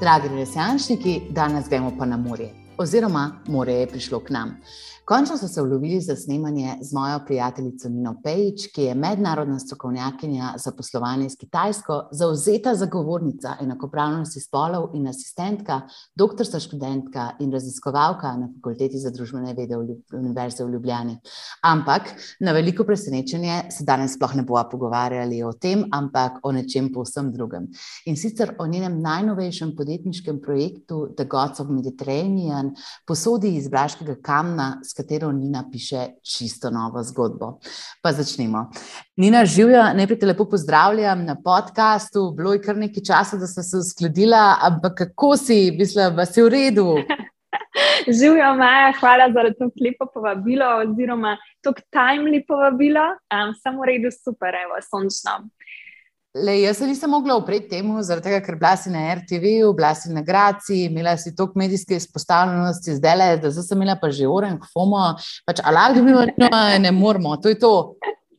Dragi resničniki, danes gremo pa na morje, oziroma more je prišlo k nam. Končno so se vlovili za snemanje z mojo prijateljico Nino Pejč, ki je mednarodna strokovnjakinja za poslovanje s Kitajsko, zauzeta zagovornica enakopravnosti spolov in asistentka, doktorska študentka in raziskovalka na Fakulteti za družbene vede Univerze v Ljubljani. Ampak na veliko presenečenje se danes sploh ne bomo pogovarjali o tem, ampak o nečem povsem drugem. In sicer o njenem najnovejšem podjetniškem projektu The Gods of Mediterranean, posodi iz Braškega kamna, katero Nina piše čisto novo zgodbo. Pa začnimo. Nina, živijo, najprej te lepo pozdravljam na podkastu. Bilo je kar nekaj časa, da sem se uskladila, ampak kako si, mislim, da si v redu. Živijo, Maja, hvala za to lepo povabilo, oziroma to timely povabilo. Um, Samo v redu, super, evo, sončno. Le, jaz se nisem mogla upreti temu, tega, ker bila si na RTV, bila si na Graci, imela si toliko medijske izpostavljenosti, zdaj le, da sem imela pa že uren, fomo, pač alarm, no, ne moramo, to je to.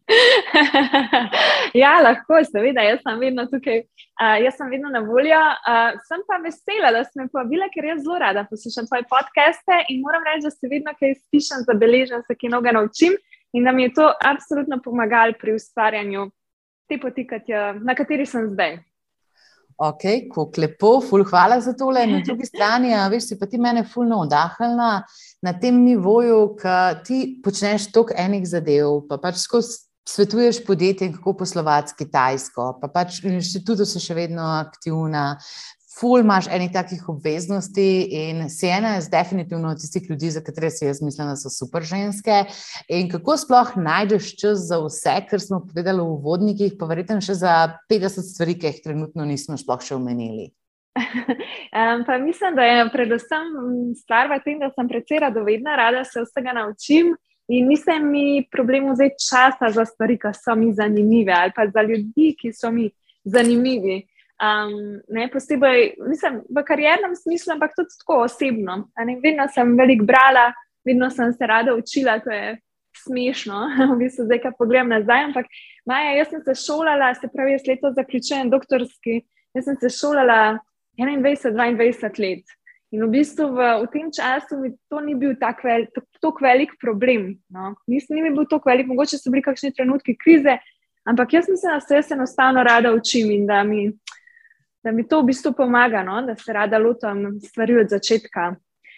ja, lahko, seveda, jaz sem vedno tukaj, uh, jaz sem vedno na voljo. Uh, sem pa vesela, da sem povabila, ker jaz zelo rada poslušam tvoje podcaste in moram reči, da se vedno kaj spišem, zabeležem, se kaj noga naučim in da mi je to absolutno pomagalo pri ustvarjanju te poti, na kateri sem zdaj. Ok, kako lepo, ful, hvala za tole. Na drugi strani, a, veš, si pa ti mene fulno odahnila na tem nivoju, ki ti počneš toliko enih zadev, pa pač skozi. Svetuješ podjetjem, kako poslovati s Kitajsko, pa pač v inštitutu si še vedno aktivna, ful imaš enih takih obveznosti in si ena iz definitivno tistih ljudi, za katere si jaz mislim, da so super ženske. In kako sploh najdeš čas za vse, kar smo povedali v uvodnikih, pa verjetno še za 50 stvari, ki jih trenutno nismo sploh še omenili. Um, mislim, da je predvsem stvar v tem, da sem precej radovedna, rada se vsega naučim in nisem mi problem vzeti časa za stvari, ki so mi zanimive ali pa za ljudi, ki so mi zanimivi. Um, ne posebej, mislim, v kariernem smislu, ampak tudi tako osebno. Ne, vedno sem veliko brala, vedno sem se rada učila, to je smešno, v bistvu zdaj, ko pogledam nazaj. Ampak, Maja, jaz sem se šolala, se pravi, jaz letos zaključujem doktorski, jaz sem se šolala 21-22 let. In v bistvu v, v tem času mi to ni bil tako vel, velik problem. No. Nisem ni bil tako velik, mogoče so bili kakšni trenutki krize, ampak jaz mislim, da se jaz enostavno rada učim in da mi da mi to v bistvu pomaga, no? da se rada lotim stvari od začetka.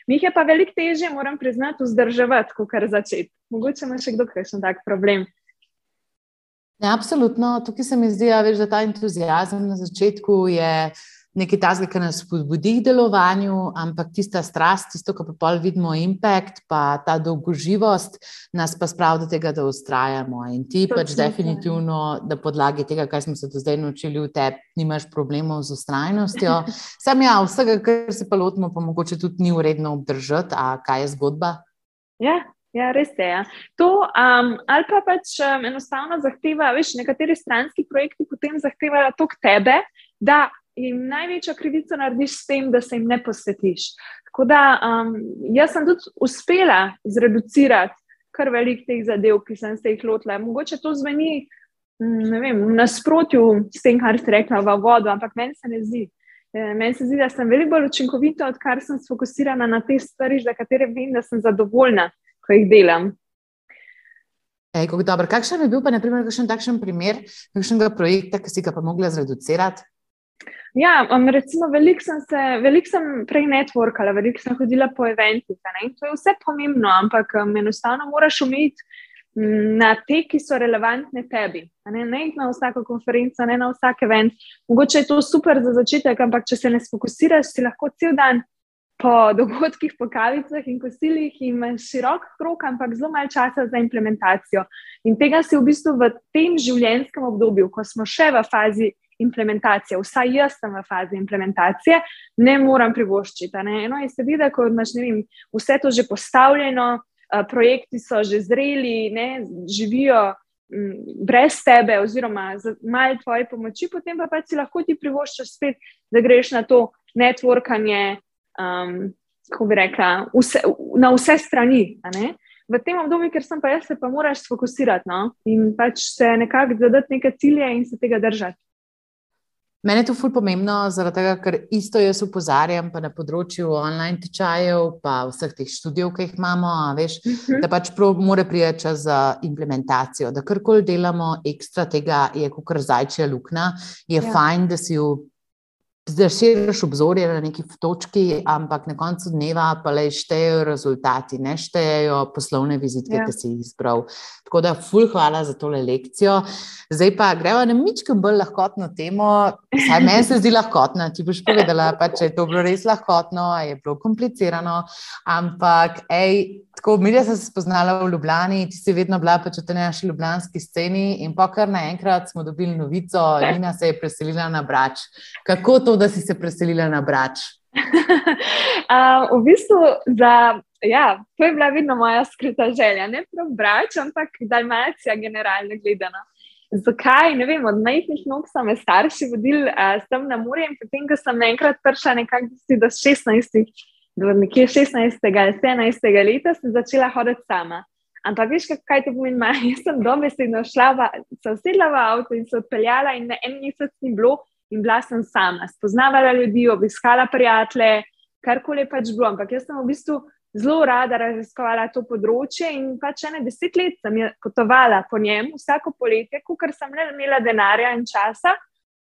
Mi jih je pa veliko težje, moram priznati, vzdrževati, kot kar začeti. Mogoče ima še kdo kakšen tak problem. Ja, absolutno. Tukaj se mi zdi, da ta entuzijazem na začetku je nekaj tazga, ki nas spodbudi k delovanju, ampak tista strast, tisto, kar pa pol vidimo, impact, pa ta dolgoživost, nas pa spravi do tega, da ustrajamo. In ti to pač definitivno, da podlagi tega, kar smo se do zdaj naučili v tebi, nimaš problemov z ustrajnostjo. Sam ja, vsega, kar se pa lotimo, pa mogoče tudi ni uredno obdržati, a kaj je zgodba? Ja. Ja, res je. Ja. To, um, ali pa pač um, enostavno zahteva, veš, nekateri stranski projekti potem zahtevajo to k tebe, da jim največjo krivico narediš s tem, da se jim ne posvetiš. Tako da um, jaz sem tudi uspela zreducirati kar velik teh zadev, ki sem se jih lotila. Mogoče to zveni mm, vem, v nasprotju s tem, kar si rekla v vodu, ampak meni se ne zdi. E, meni se zdi, da sem veliko bolj učinkovita, odkar sem sfokusirana na te stvari, za katere vem, da sem zadovoljna, ko jih delam. Ej, kakšen je bil pa, naprimer, kakšen takšen primer, kakšnega projekta, ki si ga pa mogla zreducirati? Ja, um, recimo, veliko sem, velik sem prej networkala, veliko sem hodila po eventih. To je vse pomembno, ampak um, enostavno moraš umeti mm, na te, ki so relevantne tebi. Ne, ne na vsako konferenco, ne na vsak event. Mogoče je to super za začetek, ampak če se ne fokusiraš, si lahko cel dan po dogodkih, po kavicah in kosilih in imaš širok krok, ampak zelo malo časa za implementacijo. In tega si v bistvu v tem življenjskem obdobju, ko smo še v fazi implementacije, vsaj jaz sem v fazi implementacije, ne morem privoščiti. Ne? Eno je seveda, ko imaš vem, vse to že postavljeno, projekti so že zreli, ne? živijo m, brez tebe, oziroma z malo tvoje pomoči, potem pa, pa si lahko ti privoščiš spet, da greš na to networkanje. Um, Ko bi rekla, vse, na vse strani. V tem obdobju, ker sem pa jaz, se pa moraš fokusirati no? in pač se nekako zadati neke cilje in se tega držati. Mene je to fulj pomembno, zaradi tega, ker isto jaz upozarjam, pa na področju online tečajev, pa vseh teh študijev, ki jih imamo, veš, uh mhm. -huh. da pač mora priti čas za implementacijo. Da karkoli delamo ekstra tega, je kot zajčja luknja, je ja. fajn, da si jo Zdaj širiš obzorje na neki točki, ampak na koncu dneva pa le štejejo rezultati, ne štejejo poslovne vizitke, ja. ki si jih izbral. Tako da, ful, hvala za tole lekcijo. Zdaj pa gremo na mičko bolj lahkotno temo. Saj meni se zdi lahkotna, ti boš povedala, pa, če je to bilo res lahkotno, je bilo komplicirano. Ampak, ej, tako, mi smo se spoznali v Ljubljani, ti si vedno bila pač v tej naši ljubljanski sceni in pa kar naenkrat smo dobili novico, Nina se je preselila na Brač. Kako to? da si se preselila na Brač? uh, v bistvu, za, ja, to je bila vedno moja skrita želja, ne prav Brač, ampak Dalmacija, generalno gledano. Zakaj? Ne vem, od majhnih nog so me starši vodili uh, sem na Muri in potem, ko sem enkrat prišla nekako do 16, do nekje 16 ali 17 leta, sem začela hoditi sama. Ampak veš, kaj to pomeni? Jaz sem dobesedno šla, se usedla v avto in se odpeljala in na en mesec ni bilo, in bila sem sama, spoznavala ljudi, obiskala prijatelje, karkoli pač bilo. Ampak jaz sem v bistvu zelo rada raziskovala to področje in pač ene deset let sem potovala po njem, vsako poletje, ker sem le imela denarja in časa,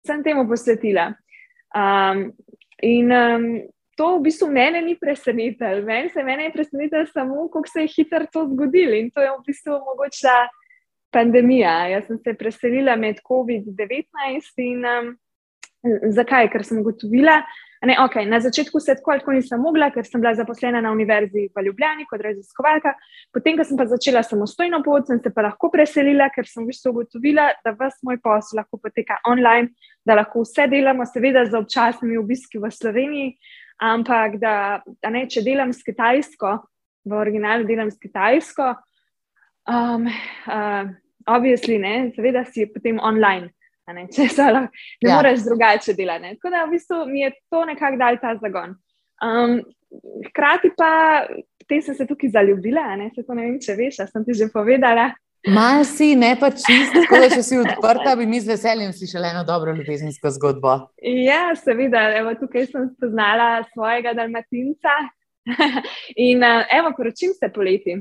sem temu posvetila. Um, in um, to v bistvu mene ni presenetilo. Meni se mene je presenetilo samo, kako se je hitro to zgodilo in to je v bistvu mogoče. Pandemija. Jaz sem se preselila med COVID-19 in um, Zakaj? Ker sem ugotovila, da okay, na začetku se tako ali tako nisem mogla, ker sem bila zaposlena na univerzi v Ljubljani kot raziskovalka. Potem, ko sem pa začela samostojno pot, sem se pa lahko preselila, ker sem v bistvu ugotovila, da vse moj posel lahko poteka online, da lahko vse delamo, seveda z občasnimi obiski v Sloveniji, ampak da, da ne, če delam s Kitajsko, v originalu delam s Kitajsko, um, uh, obvisli, ne, seveda si potem online ne, če se lahko, ne ja. moreš drugače delati. Tako da v bistvu mi je to nekako dal ta zagon. Um, hkrati pa te sem se tukaj zaljubila, ne, se to ne vem, če veš, sem ti že povedala. Mal si, ne pa čisto, tako da če si odprta, bi mi z veseljem slišala eno dobro ljubezensko zgodbo. Ja, seveda, evo, tukaj sem spoznala svojega dalmatinca in uh, evo, poročim se poleti.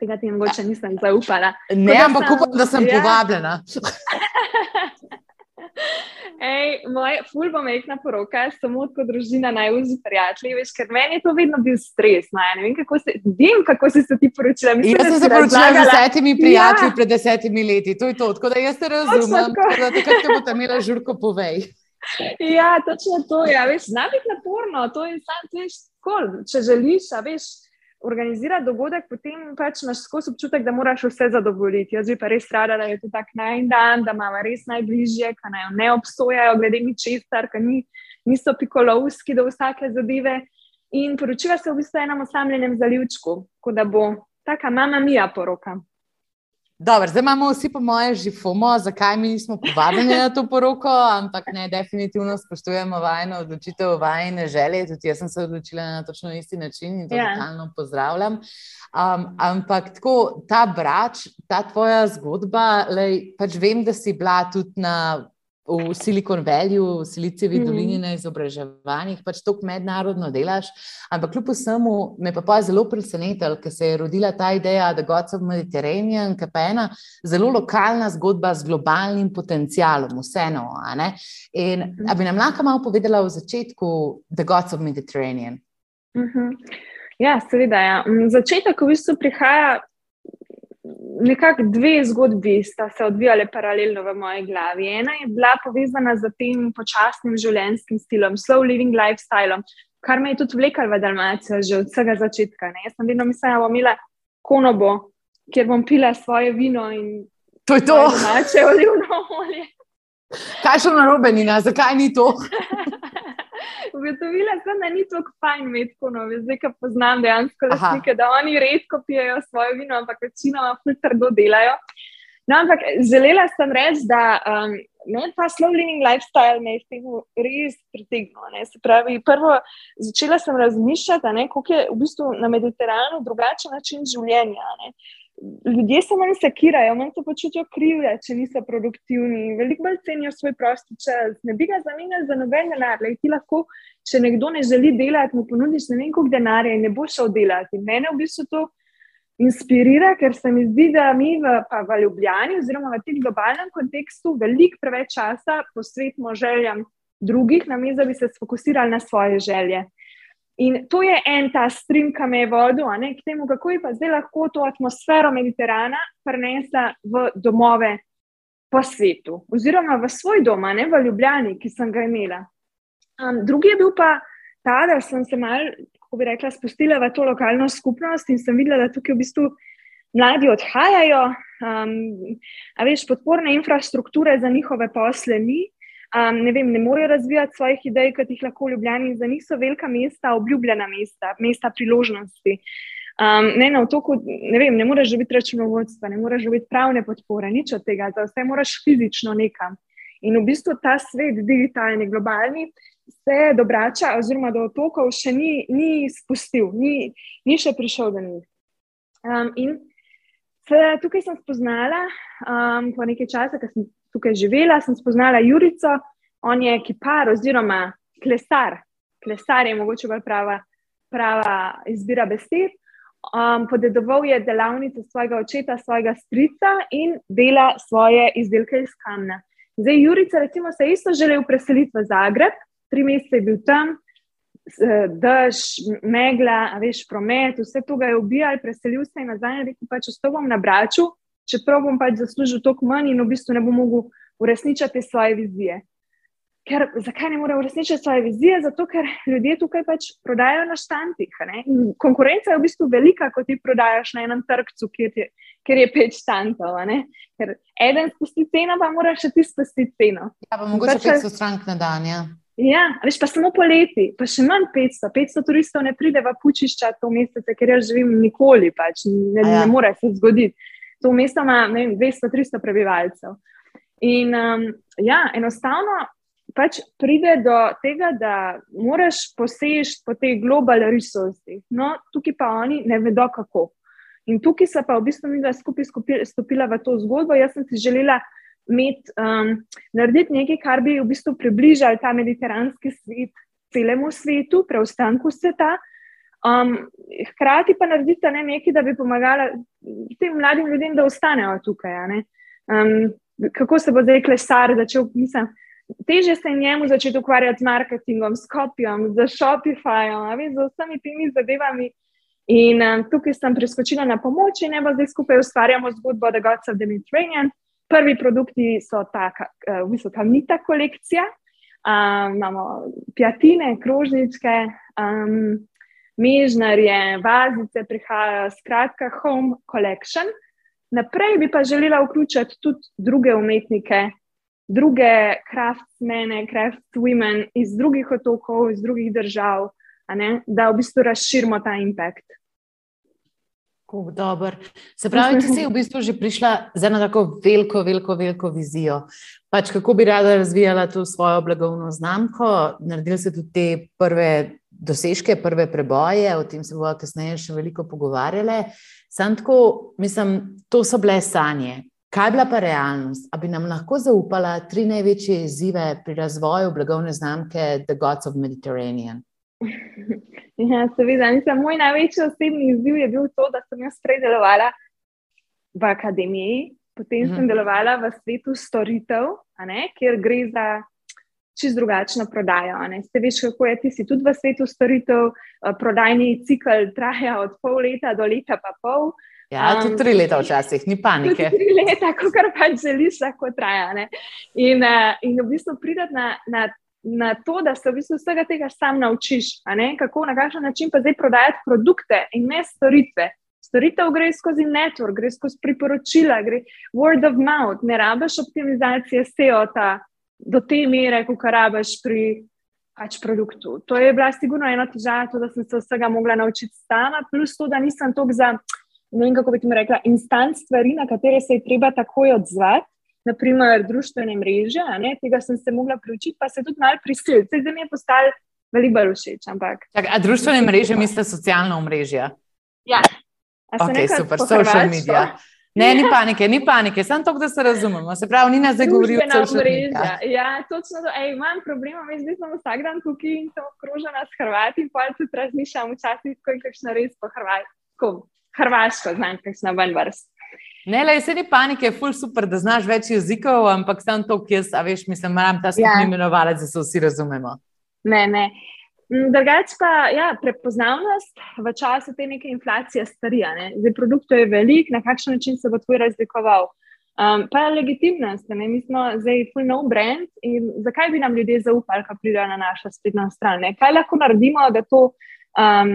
Tega ti mogoče nisem zaupala. Ne, ampak upam, da sem ja. povabljena. Ej, moja fulba mehna poroka, samo kot družina najvzdi prijatelji, veš, ker meni je to vedno bil stres. No, ja, ne vem, kako se, vem, kako si se ti poročila. Mislim, jaz sem se poročila z desetimi prijatelji ja. pred desetimi leti, to je to. Tako da jaz te razumem, kaj te bo tam imela žurko povej. Ja, točno to je, ja, veš, zna biti naporno, to je sam, veš, kol, če želiš, a veš organizirati dogodek, potem pač imaš skozi občutek, da moraš vse zadovoljiti. Jaz bi pa res rada, da je to tak naj dan, da imamo res najbližje, ki naj ne obsojajo, glede mi čestar, ki ni, niso pikolovski do vsake zadeve. In poročila se v bistvu enem osamljenem zalivčku, kot da bo taka mama mija poroka. Dobro, zdaj imamo vsi, po mojem, že FOMO, zakaj mi nismo povabljeni na to poroko, ampak ne, definitivno spoštujemo vajno odločitev, vajne želje. Tudi jaz sem se odločila na točno isti način in to ja. totalno pozdravljam. Um, ampak tako, ta brač, ta tvoja zgodba, lej, pač vem, da si bila tudi na v Silicon Valley, v Silicijevi mm. dolini na izobraževanjih, pač tako mednarodno delaš. Ampak kljub vsemu me pa, pa zelo presenetilo, ker se je rodila ta ideja, da Gods of Mediterranean, ki pa je ena zelo lokalna zgodba z globalnim potencialom, vseeno. In da bi nam lahko malo povedala v začetku The Gods of Mediterranean. Mm -hmm. Ja, seveda. Ja. Začetek v bistvu prihaja nekako dve zgodbi sta se odvijale paralelno v moji glavi. Ena je bila povezana z tem počasnim življenjskim stilom, slow living lifestyle, kar me je tudi vlekalo v Dalmacijo že od vsega začetka. Ne? Jaz sem vedno mislila, da bom imela konobo, kjer bom pila svoje vino in to je to. Če olivno olje. Kaj še na robe, Nina, zakaj ni to? Ugotovila sem, da ni tako fajn imeti konove, zdaj ko poznam dejansko lastnike, da oni redko pijejo svoje vino, ampak večinoma trdo delajo. No, ampak želela sem reči, da um, ne, ta slow living lifestyle me je temu res pritegnil. Se pravi, prvo začela sem razmišljati, kako je v bistvu na Mediteranu drugačen način življenja. Ne. Ljudje se manj sekirajo, manj se počutijo krive, če niso produktivni, veliko bolj cenijo svoj prosti čas. Ne bi ga zamenjali za noben denar. Lej, ti lahko, če nekdo ne želi delati, mu ponudiš ne vem koliko denarja in ne bo šel delati. Mene v bistvu to inspirira, ker se mi zdi, da mi v, v Ljubljani, oziroma v tem globalnem kontekstu, veliko preveč časa posvetimo željam drugih, namesto da bi se fokusirali na svoje želje. In to je en ta stream, ki me je vodil, k temu, kako je pa zdaj lahko to atmosfero Mediterana prenesla v domove po svetu, oziroma v svoj dom, ne v Ljubljani, ki sem ga imela. Um, drugi je bil pa ta, da sem se mal, kako bi rekla, spustila v to lokalno skupnost in sem videla, da tukaj v bistvu mladi odhajajo, um, a veš, podporne infrastrukture za njihove posle ni um, ne, vem, ne morejo razvijati svojih idej, kot jih lahko v Ljubljani. Za njih so velika mesta, obljubljena mesta, mesta priložnosti. Um, ne, na otoku ne, vem, ne moreš biti računovodstva, ne moreš biti pravne podpore, nič od tega, za vse moraš fizično nekam. In v bistvu ta svet, digitalni, globalni, se do Brača oziroma do otokov še ni, ni spustil, ni, ni še prišel do njih. Um, in tukaj sem spoznala, um, po nekaj časa, ker sem tukaj živela, sem spoznala Jurico, on je kipar oziroma klesar. Klesar je mogoče bolj prava, prava izbira besed. Um, podedoval je delavnice svojega očeta, svojega strica in dela svoje izdelke iz kamna. Zdaj, Jurica, recimo, se je isto želel preseliti v Zagreb, tri mesece je bil tam, dež, megla, veš, promet, vse to ga je ubijal, preselil se je nazaj in rekel: pač, Ostopam na braču, čeprav bom pač zaslužil toliko manj in v bistvu ne bom mogel uresničiti svoje vizije. Ker, zakaj ne more uresničiti svoje vizije? Zato, ker ljudje tukaj pač prodajajo na štantih. Konkurenca je v bistvu velika, kot ti prodajaš na enem trgu, kjer, kjer je pet štantov. Ker eden spusti ceno, pa moraš še ti spustiti ceno. Ja, pa mogoče pač, 500 strank na dan. Ja. Ja, veš pa samo poleti, pa še manj 500. 500 turistov ne pride v pučišča to mesece, ker jaz živim nikoli, pač ne, ja. ne more se zgoditi to mesto ima 200-300 prebivalcev. In um, ja, enostavno pač pride do tega, da moraš posež po teh globalnih resursih. No, tukaj pa oni ne vedo, kako. In tukaj se pa v bistvu mi dva skupaj stopila v to zgodbo. Jaz sem si želela imeti, um, narediti nekaj, kar bi v bistvu približal ta mediteranski svet celemu svetu, preostanku sveta. Um, hkrati pa narediti ne, nekaj, da bi pomagala tem mladim ljudem, da ostanejo tukaj. Um, kako se bo zdaj klesar začel, mislim, teže se njemu začeti ukvarjati z marketingom, s kopijom, z Shopifyom, z vsemi temi zadevami. In um, tukaj sem preskočila na pomoč in zdaj skupaj ustvarjamo zgodbo The Gods of the Mediterranean. Prvi produkti so ta, uh, v bistvu, kamnita kolekcija. Um, imamo pjatine, krožničke, um, mežnarje, vazice prihajajo, skratka, home collection. Naprej bi pa želela vključiti tudi druge umetnike, druge craftsmene, craftswomen iz drugih otokov, iz drugih držav, da v bistvu razširimo ta impact. Dobar. Se pravi, ti si v bistvu že prišla z eno tako veliko, veliko, veliko vizijo. Pač kako bi rada razvijala to svojo blagovno znamko, naredili ste tudi te prve dosežke, prve preboje, o tem se bomo kasneje še veliko pogovarjali. Sam tako, mislim, to so bile sanje. Kaj je bila pa realnost? A bi nam lahko zaupala tri največje izzive pri razvoju blagovne znamke The Gods of Mediterranean? Ja, seveda, mislim, moj največji osebni izziv je bil to, da sem jaz prej delovala v akademiji, potem sem mhm. delovala v svetu storitev, kjer gre za čist drugačno prodajo. Ste veš, kako je ti si tudi v svetu storitev, eh, prodajni cikl traja od pol leta do leta pa pol. Ja, tudi tri leta včasih, ni panike. Tri leta, kot pač želiš, lahko traja. Ne? In, uh, in v bistvu prideti na, na, na to, da se v bistvu vsega tega sam naučiš, kako na kakšen način pa zdaj prodajati produkte in ne storitve. Storitev gre skozi network, gre skozi priporočila, gre word of mouth, ne rabiš optimizacije SEO-ta, do te mere, kot rabiš pri pač produktu. To je bila sigurno ena težava, to, da sem se vsega mogla naučiti sama, plus to, da nisem toliko za, ne vem kako bi ti rekla, instant stvari, na katere se je treba takoj odzvati. Naprimer, družbene mreže, tega sem se mogla priučiti, pa se tudi malo prisiliti. Zdaj mi je postalo veliko bolj všeč. Ampak... Tak, a družbene mreže, misliš, socialno mrežje? Ja, Ok, super, social media. Ne, ni panike, ni panike, samo to, da se razumemo. Se pravi, Nina zdaj govori o social media. Ja, točno to. Ej, imam problema, jaz zdaj sem vsak dan tukaj in sem okrožena s Hrvati pa tudi razmišljam včasih, kako je kakšna res po Hrvatsko, Hrvaško, znam, kakšna ven vrst. Ne, le, se ni panike, je ful super, da znaš več jezikov, ampak sem to, ki jaz, a veš, mislim, moram ta skupni ja. imenovalec, da se vsi razumemo. Ne, ne. Mm, drugač pa ja, prepoznavnost v času te neke inflacije starija. Ne? Zdaj, produktov je velik, na kakšen način se bo tvoj razlikoval. Um, pa je legitimnost, ne? mi smo zdaj full no brand in zakaj bi nam ljudje zaupali, ko pridejo na našo spletno stran? Ne? Kaj lahko naredimo, da to um,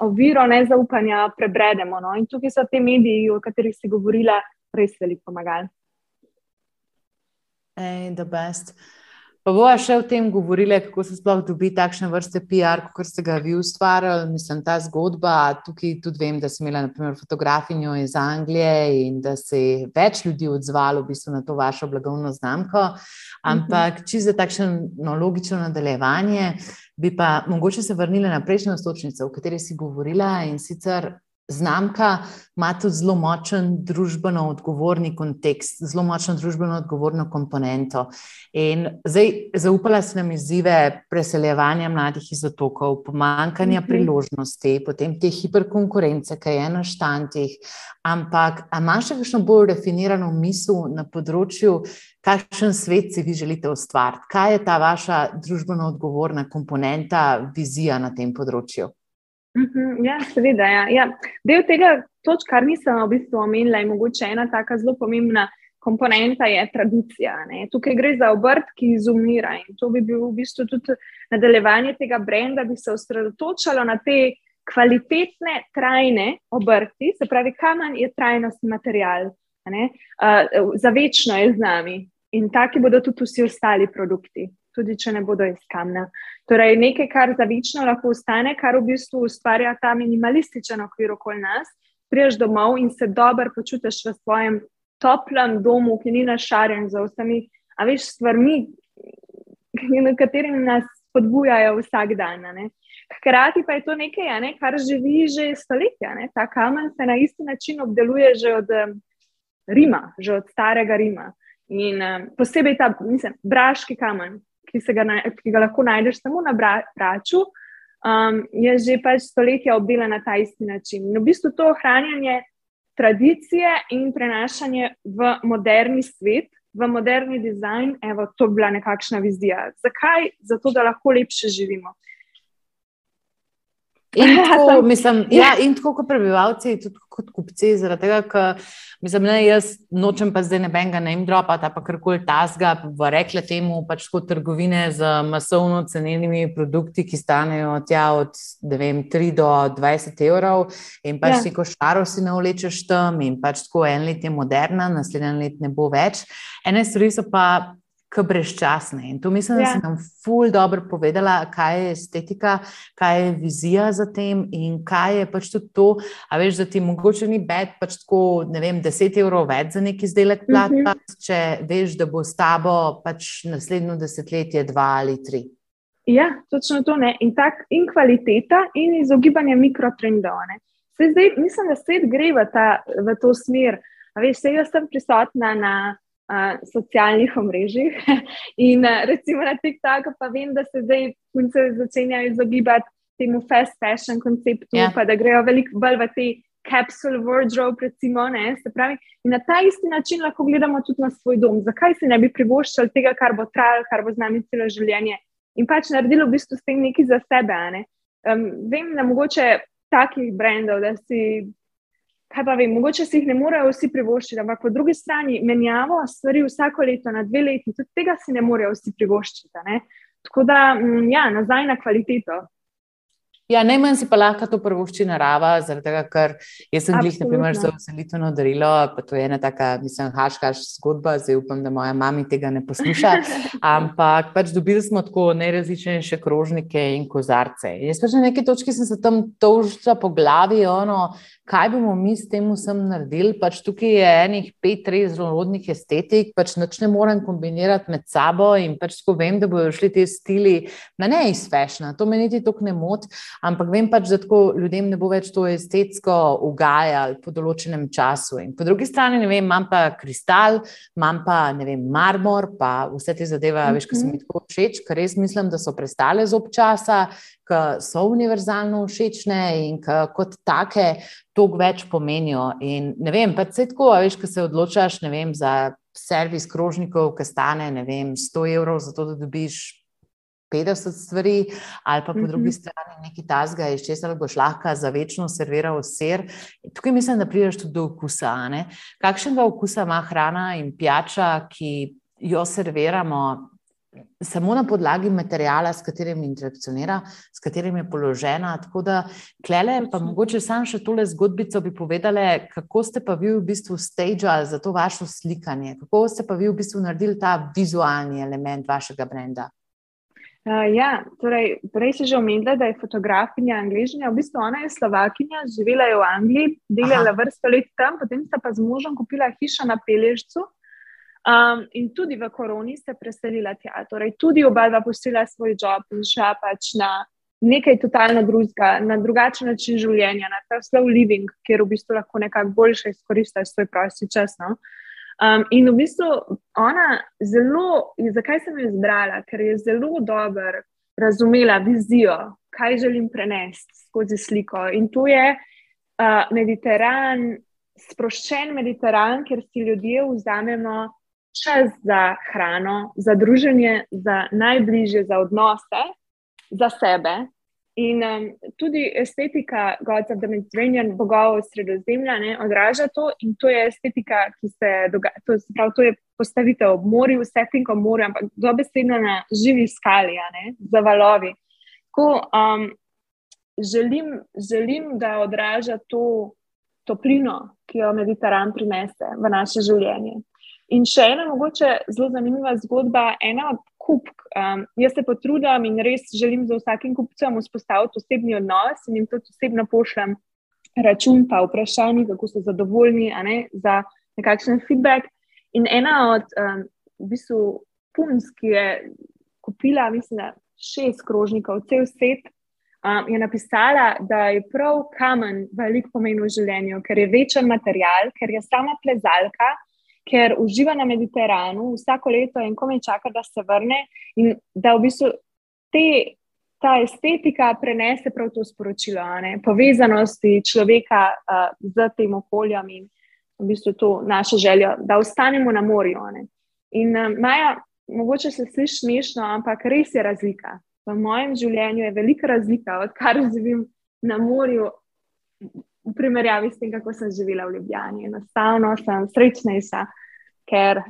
oviro nezaupanja prebredemo? No? In tukaj so te mediji, o katerih si govorila, res veliko pomagali. Hey, the best. Pa bomo še o tem govorili, kako se sploh dobi takšne vrste PR, kot ste ga vi ustvarjali. Mislim, ta zgodba. Tukaj tudi vem, da sem imela naprimer, fotografinjo iz Anglije in da se je več ljudi odzvalo v bistvu na to vašo blagovno znamko. Ampak, če za takšno logično nadaljevanje, bi pa mogoče se vrnili na prejšnjo stočnico, o kateri si govorila in sicer Znamka ima tudi zelo močen družbeno odgovorni kontekst, zelo močno družbeno odgovorno komponento. In zdaj zaupala se nam izzive preseljevanja mladih iz otokov, pomankanja mhm. priložnosti, potem te hiperkonkurence, ki je na štantih. Ampak, a imaš še kakšno bolj definirano misel na področju, kakšen svet si vi želite ustvariti? Kaj je ta vaša družbeno odgovorna komponenta, vizija na tem področju? Mhm, ja, seveda. Ja. Ja. Del tega, toč, kar nisem v bistvu omenila, je mogoče ena tako zelo pomembna komponenta, je tradicija. Ne. Tukaj gre za obrt, ki izumira in to bi bil v bistvu tudi nadaljevanje tega brenda, da bi se osredotočalo na te kvalitetne, trajne obrti, se pravi, kamen je trajnostni material, uh, za večno je z nami in taki bodo tudi vsi ostali produkti tudi če ne bodo iz kamna. Torej, nekaj, kar za večno lahko ostane, kar v bistvu ustvarja ta minimalističen okvir okoli nas. Priješ domov in se dobro počutiš v svojem toplem domu, ki ni našarjen za vsemi, a veš, stvarmi, na katerimi nas spodbujajo vsak dan. Hkrati pa je to nekaj, ne, kar živi že stoletja. Ne. Ta kamen se na isti način obdeluje že od Rima, že od starega Rima. In um, posebej ta, mislim, braški kamen, ki, ga, ki ga lahko najdeš samo na braču, um, je že pač stoletja obdelan na ta isti način. In v bistvu to ohranjanje tradicije in prenašanje v moderni svet, v moderni dizajn, evo, to bi bila nekakšna vizija. Zakaj? Zato, da lahko lepše živimo. In tako, mislim, ja, in tako kot prebivalci, tudi kot kupci, zaradi tega, ker mislim, ne, jaz nočem pa zdaj nebenga na imdropa, pa karkoli tasga, v rekle temu pač kot trgovine z masovno cenenimi produkti, ki stanejo tja od vem, 3 do 20 evrov in pač ja. si košaro si ne vlečeš tam in pač tako en let je moderna, naslednji let ne bo več. Ene stvari so pa brezčasne. In to mislim, ja. da si nam ful dobro povedala, kaj je estetika, kaj je vizija za tem in kaj je pač tudi to. A veš, da ti mogoče ni bed, pač tako, ne vem, 10 evrov več za neki izdelek plata, mm -hmm. če veš, da bo s tabo pač naslednjo desetletje dva ali tri. Ja, točno to ne. In, tak, in kvaliteta, in izogibanje mikrotrendov. Zdaj, mislim, da svet gre v, ta, v to smer. Veš, jaz sem prisotna na socialnih omrežjih. In uh, recimo na TikToku, pa vem, da se zdaj punce začenjajo izogibati temu fast fashion konceptu, yeah. Ja. pa da grejo veliko bolj v te capsule wardrobe, recimo. Ne, pravi, in na ta isti način lahko gledamo tudi na svoj dom. Zakaj se ne bi privoščili tega, kar bo trajalo, kar bo z nami celo življenje in pač naredili v bistvu s tem nekaj za sebe. Um, vem, da mogoče takih brendov, da si kaj pa vem, mogoče si jih ne morejo vsi privoščiti, ampak po drugi strani menjavo stvari vsako leto na dve leti, tudi tega si ne morejo vsi privoščiti. Ne? Tako da, mm, ja, nazaj na kvaliteto. Ja, najmanj si pa lahko to prvošči narava, zaradi tega, ker jaz sem jih, na primer, za uselitveno darilo, pa to je ena taka, mislim, haškaš zgodba, zdaj upam, da moja mama tega ne posluša, ampak pač dobili smo tako najrazličnejše krožnike in kozarce. Jaz pač na neki točki sem se tam tožila po glavi, ono, kaj bomo mi s tem vsem naredili. Pač tukaj je enih pet raznorodnih estetik, pač noč ne morem kombinirati med sabo in pač tako vem, da bodo šli ti stili, na ne iz fashion, to me niti tako ne moti ampak vem pač, da tako ljudem ne bo več to estetsko ugajalo po določenem času. In po drugi strani, ne vem, imam pa kristal, imam pa vem, marmor, pa vse te zadeve, mm -hmm. veš, ki so mi tako všeč, ker res mislim, da so prestale z občasa, ki so univerzalno všečne in kot take toliko več pomenijo. In ne vem, pa vse tako, veš, ki se odločaš, ne vem, za servis krožnikov, ki stane, ne vem, 100 evrov, zato da dobiš 50 stvari, ali pa po mm -hmm. drugi strani neki tasga, iz česar boš lahko za večno serviral ser. Tukaj mislim, da prideš tudi do okusa. Ne? Kakšnega okusa ima hrana in pijača, ki jo serviramo? Samo na podlagi materijala, s katerim interakcionira, s katerim je položena. Tako da, klele, pa mogoče samo še tole zgodbico bi povedali, kako ste pa vi v bistvu stage za to vaše slikanje, kako ste pa vi v bistvu naredili ta vizualni element vašega brenda. Uh, ja, torej, prej si že omenila, da je fotografinja angližnja. V bistvu ona je slovakinja, živela je v Angliji, delala Aha. vrsto let tam, potem sta pa z možem kupila hišo na Peležcu. Um, in tudi v koroni se preselila tja. Torej, tudi oba dva pustila svoj job in šla pač na nekaj totalno drugega, na drugačen način življenja, na ta slow living, kjer v bistvu lahko nekako boljše izkoristiš svoj prosti čas. No? Um, in v bistvu ona zelo, zakaj sem jo izbrala, ker je zelo dobro razumela vizijo, kaj želim prenesti skozi sliko. In to je uh, Mediteran, sproščen Mediteran, kjer si ljudje vzamemo čas za hrano, za druženje, za najbližje, za odnose, za sebe. In um, tudi estetika Gods of the Mediterranean, bogov sredozemlja, ne, odraža to. In to je estetika, ki se dogaja, to, prav, to je postavitev ob morju, setting ob morju, ampak dobesedno na živi skali, ne, za valovi. Ko, um, želim, želim, da odraža to toplino, ki jo Mediteran prinese v naše življenje. In še ena mogoče zelo zanimiva zgodba, ena od kup. Um, jaz se potrudim in res želim z vsakim kupcem vzpostaviti osebni odnos in jim tudi osebno pošljem račun, pa vprašanje, kako so zadovoljni, ne, za nekakšen feedback. In ena od um, v bistvu punc, ki je kupila, mislim, šest krožnikov, cel set. Um, je napisala, da je prav kamen veliko pomenil v življenju, ker je večer material, ker je sama plezalka, ker uživa na Mediteranu vsako leto in komaj čaka, da se vrne in da v bistvu te, ta estetika prenese prav to sporočilo, ne? povezanosti človeka uh, z tem okoljem in v bistvu to našo željo, da ostanemo na morju. Ne? In uh, Maja, mogoče se sliši smešno, ampak res je razlika. V mojem življenju je velika razlika, odkar živim na morju v primerjavi s tem, kako sem živela v Ljubljani. Enostavno sem srečnejša, ker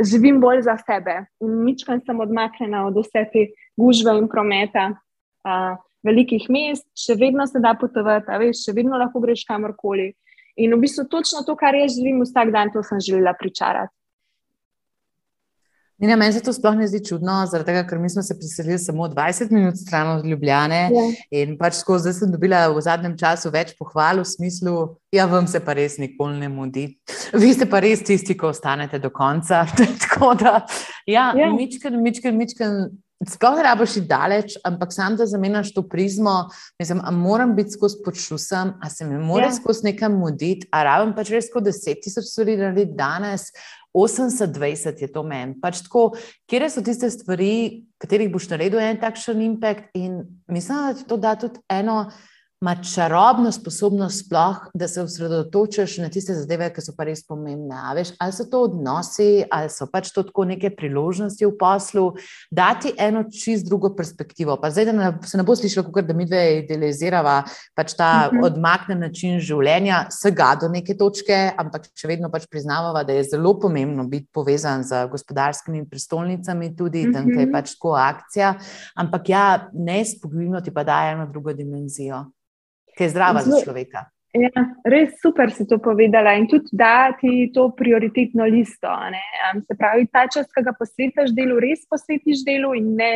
živim bolj za sebe in ničkaj sem odmaknjena od vse te gužve in prometa. Uh, Velikih mest, še vedno se da potovati, veš, še vedno lahko greš kamorkoli. In v bistvu točno to, kar jaz živim vsak dan, to sem želela pričarati. Nina, meni se to sploh ne zdi čudno, tega, ker smo se priselili samo 20 minut stran od Ljubljane. Ja. In pač skozi zdaj sem dobila v zadnjem času več pohval v smislu, ja, vam se pa res nikoli ne mudi. Vi ste pa res tisti, ki ostanete do konca. Tako da, ja, ja. mičken, mičken, mičken. Sploh ne rabiš iti daleč, ampak sam da zamenjaš to prizmo. Mislim, moram biti skozi počutim, a se mi mora ja. skozi nekam muditi, a rabim pač res kot deset tisoč stvari narediti danes. 80-20 je to meni. Pač tako, kje so tiste stvari, katerih boš naredil en takšen impact, in mislim, da ti to da tudi eno ima čarobno sposobnost, sploh, da se osredotočiš na tiste zadeve, ki so pa res pomembne. Veš, ali so to odnosi, ali so pač to tako neke priložnosti v poslu, dati eno čist drugo perspektivo. Pa zdaj, da ne, se ne bo slišalo, kot da mi dve idealiziramo pač ta uh mhm. -huh. odmaknen način življenja, vsega do neke točke, ampak še vedno pač priznavamo, da je zelo pomembno biti povezan z gospodarskimi prestolnicami, tudi tam, uh -huh. je pač tako akcija. Ampak ja, ne spogledno ti pa daje eno drugo dimenzijo ki je zdrava Zlo, za človeka. Ja, res super si to povedala in tudi dati to prioritetno listo. Um, se pravi, ta čas, ki ga posvetiš delu, res posvetiš delu in ne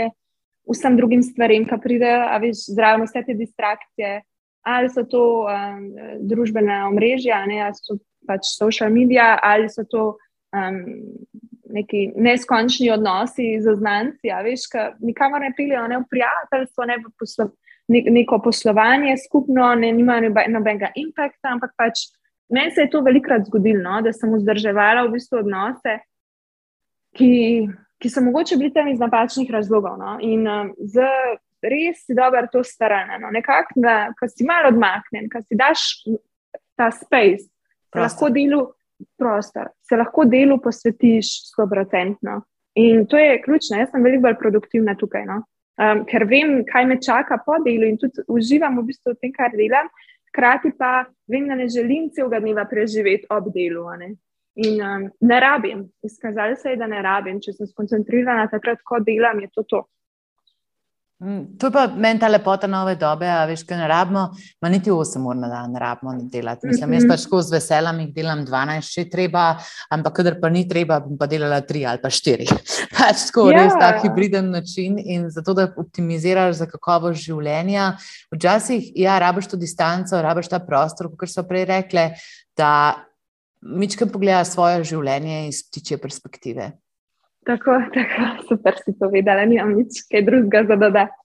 vsem drugim stvarem, ki pridejo, a veš, zraven vse te distrakcije. Ali so to um, družbena omrežja, ne, ali so pač social media, ali so to um, neki neskončni odnosi z znanci, a veš, ki nikamor ne prilijo, ne v prijateljstvo, ne v ne, neko poslovanje skupno, ne imajo nobenega impakta, ampak pač meni se je to velikrat zgodilo, no, da sem vzdrževala v bistvu odnose, ki, ki so mogoče bili tam iz napačnih razlogov. No, in um, z res si dobro to staranje. No, Nekako, da si malo odmaknen, da si daš ta space, da lahko delu prostor, se lahko delu posvetiš 100%. In to je ključno, jaz sem veliko bolj produktivna tukaj. No? Um, ker vem, kaj me čaka po delu in tudi uživam v bistvu v tem, kar delam, hkrati pa vem, da ne želim celega dneva preživeti ob delu. Ne? In um, ne rabim, izkazalo se je, da ne rabim. Če sem skoncentrirana takrat, ko delam, je to to. Mm, to je pa meni ta lepota nove dobe, a veš, kaj ne rabimo, ma niti 8 ur na dan ne rabimo delati. Mislim, jaz pač tako z veseljem jih delam 12, če treba, ampak kadar pa ni treba, bom pa delala 3 ali pa 4. Pač tako ja. res ta hibriden način in zato, da optimiziraš za kakovost življenja. Včasih, ja, rabiš to distanco, rabiš ta prostor, kot so prej rekle, da mičkam pogleda svoje življenje iz ptiče perspektive. Tako, tako, super si povedala, nimam nič kaj drugega za dodati.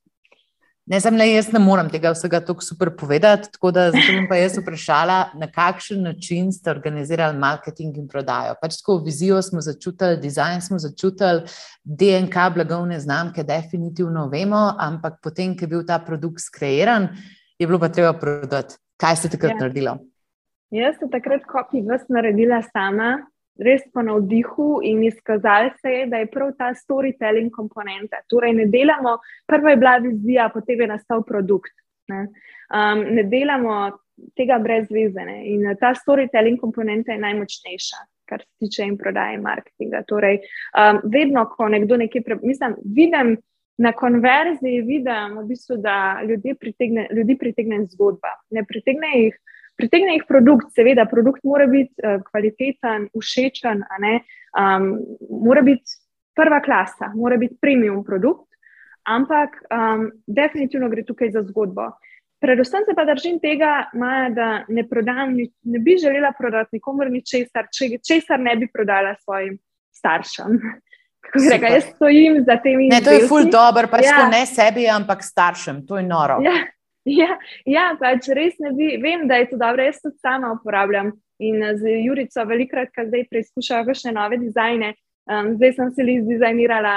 Ne, sem le jaz, ne morem tega vsega tako super povedati. Tako da sem pa jaz vprašala, na kakšen način ste organizirali marketing in prodajo. Pač tako vizijo smo začutili, dizajn smo začutili, DNK blagovne znamke, definitivno vemo, ampak potem, ko je bil ta produkt skreiran, je bilo pa treba prodati. Kaj ste takrat ja. naredili? Jaz sem takrat kopij vas naredila sama, res po navdihu in izkazali se je, da je prav ta storytelling komponenta. Torej, ne delamo, prva je bila vizija, potem je nastal produkt. Ne, um, ne delamo tega brez vezene in ta storytelling komponenta je najmočnejša. Kar se tiče in prodaje marketinga. Torej, um, vedno, ko nekdo nekaj prebere, mislim, vidim na konverziji, vidim, v bistvu, da ljudi pritegne, ljudi pritegne zgodba. Ne pritegne jih Pritegne jih produkt, seveda, produkt mora biti uh, kvaliteten, všečen, um, mora biti prva klasa, mora biti premium produkt, ampak um, definitivno gre tukaj za zgodbo. Predvsem se pa držim tega, Maja, da ne, prodam, ne bi želela prodati nikomor ničesar, česar ne bi prodala svojim staršem. Reka, jaz stojim za temi. Ne, to je ful dobro, pač ja. ne sebi, ampak staršem, to je noro. Ja. Ja, ja, pač res ne bi, vem, da je to dobro, jaz tudi sama uporabljam. In eh, z Jurico, velikrat, ko zdaj preizkušajo kakšne nove dizajne, um, zdaj sem se jih dizajnirala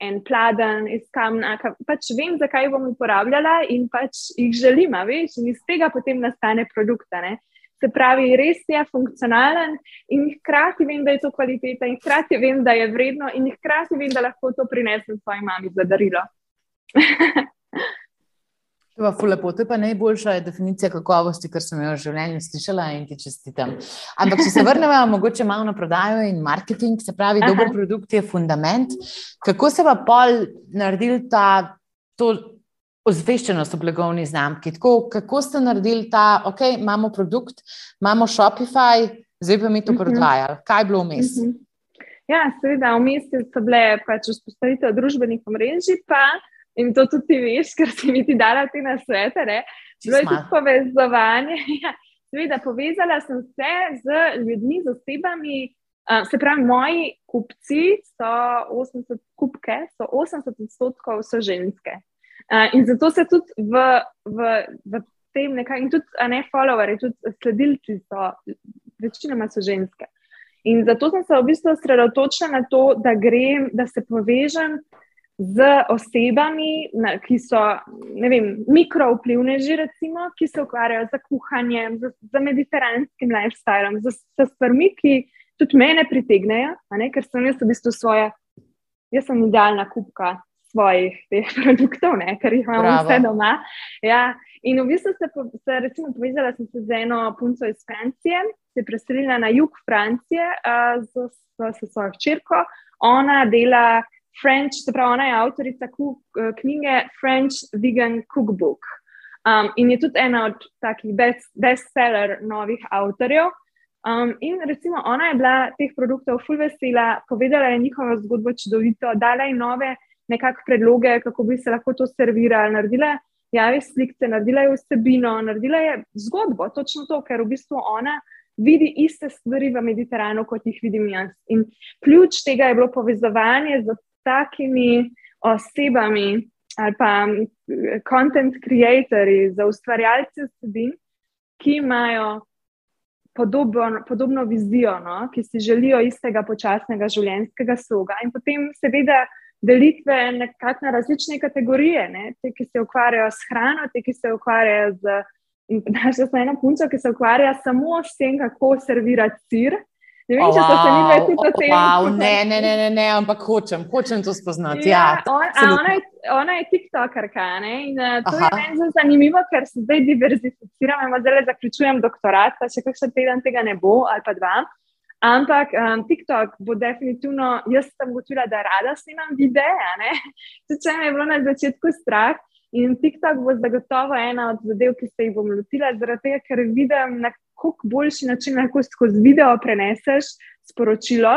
en pladen iz kamna. Pač vem, zakaj bom uporabljala in pač jih želim, veš, in iz tega potem nastane produkt. Se pravi, res je funkcionalen in hkrati vem, da je to kvaliteta, in hkrati vem, da je vredno, in hkrati vem, da lahko to prinesem svoji mami za darilo. To je pa lepo, to je pa najboljša definicija kakovosti, kar sem jo v življenju slišala in ti čestitam. Ampak, če se vrnemo mogoče malo na prodajo in marketing, se pravi, Aha. dober produkt je fundament. Kako se pa pol naredil ta ozveščenost v blagovni znamki? Tako, kako ste naredili ta, ok, imamo produkt, imamo Shopify, zdaj pa mi to mhm. prodajali. Kaj je bilo vmes? Uh -huh. Ja, seveda, vmes so bile pač vzpostavitev družbenih omrežij, pa in to tudi ti veš, ker si mi ti dala te na svete. Bilo je tudi povezovanje. Ja, seveda, povezala sem se z ljudmi, z osebami. Uh, se pravi, moji kupci so 80, kupke, so 80 odstotkov so ženske. Uh, in zato se tudi v, v, v tem nekaj, in tudi ne followers, tudi sledilci so, večinoma so ženske. In zato sem se v bistvu osredotočila na to, da grem, da se povežem z osebami, ki so mikrovplivneži, recimo, ki se ukvarjajo z kuhanjem, z, z mediteranskim lifestylem, z, z stvarmi, ki tudi mene pritegnejo, ker sem jaz v bistvu svoje, jaz sem idealna kupka svojih teh produktov, ne? ker jih imamo Bravo. vse doma. Ja. In v bistvu se, se recimo, povezala sem se z eno punco iz Francije, se je preselila na jug Francije uh, z, z, z svojo hčerko. Ona dela French, se pravi, ona je avtorica eh, knjige French Vegan Cookbook. Um, in je tudi ena od takih bestseller novih avtorjev. Um, in recimo, ona je bila teh produktov full vesela, povedala je njihovo zgodbo čudovito, dala je nove nekakšne predloge, kako bi se lahko to servirala, naredila je slike, naredila je vsebino, naredila je zgodbo, točno to, ker v bistvu ona vidi iste stvari v Mediteranu, kot jih vidim jaz. In ključ tega je bilo povezovanje z takimi osebami, ali pa content creatorji, za ustvarjalce vsebin, ki imajo podobno, podobno vizijo, no? ki si želijo istega počasnega življenjskega sloga. In potem, seveda, delitve nekako na različne kategorije, ne? te, ki se ukvarjajo s hrano, te, ki se ukvarjajo z. Našla sem eno punco, ki se ukvarja samo s tem, kako servirati sir. Ne vem, oh, če so se mi več tudi tem. Wow, ne, ne, ne, ne, ne, ampak hočem, hočem to spoznati. Ja, ja, on, ona, je, ona je TikTokerka ne? in uh, to Aha. je meni zanimivo, ker se zdaj diverzificiramo. Zdaj zaključujem doktorat, pa še kakšen teden tega ne bo ali pa dva. Ampak um, TikTok bo definitivno, jaz sem gotovila, da rada snimam videe. Če me je bilo na začetku strah. In TikTok bo zagotovo ena od zadev, ki se jih bom lotila, zaradi tega, ker vidim, na kako boljši način lahko skozi video preneseš sporočilo,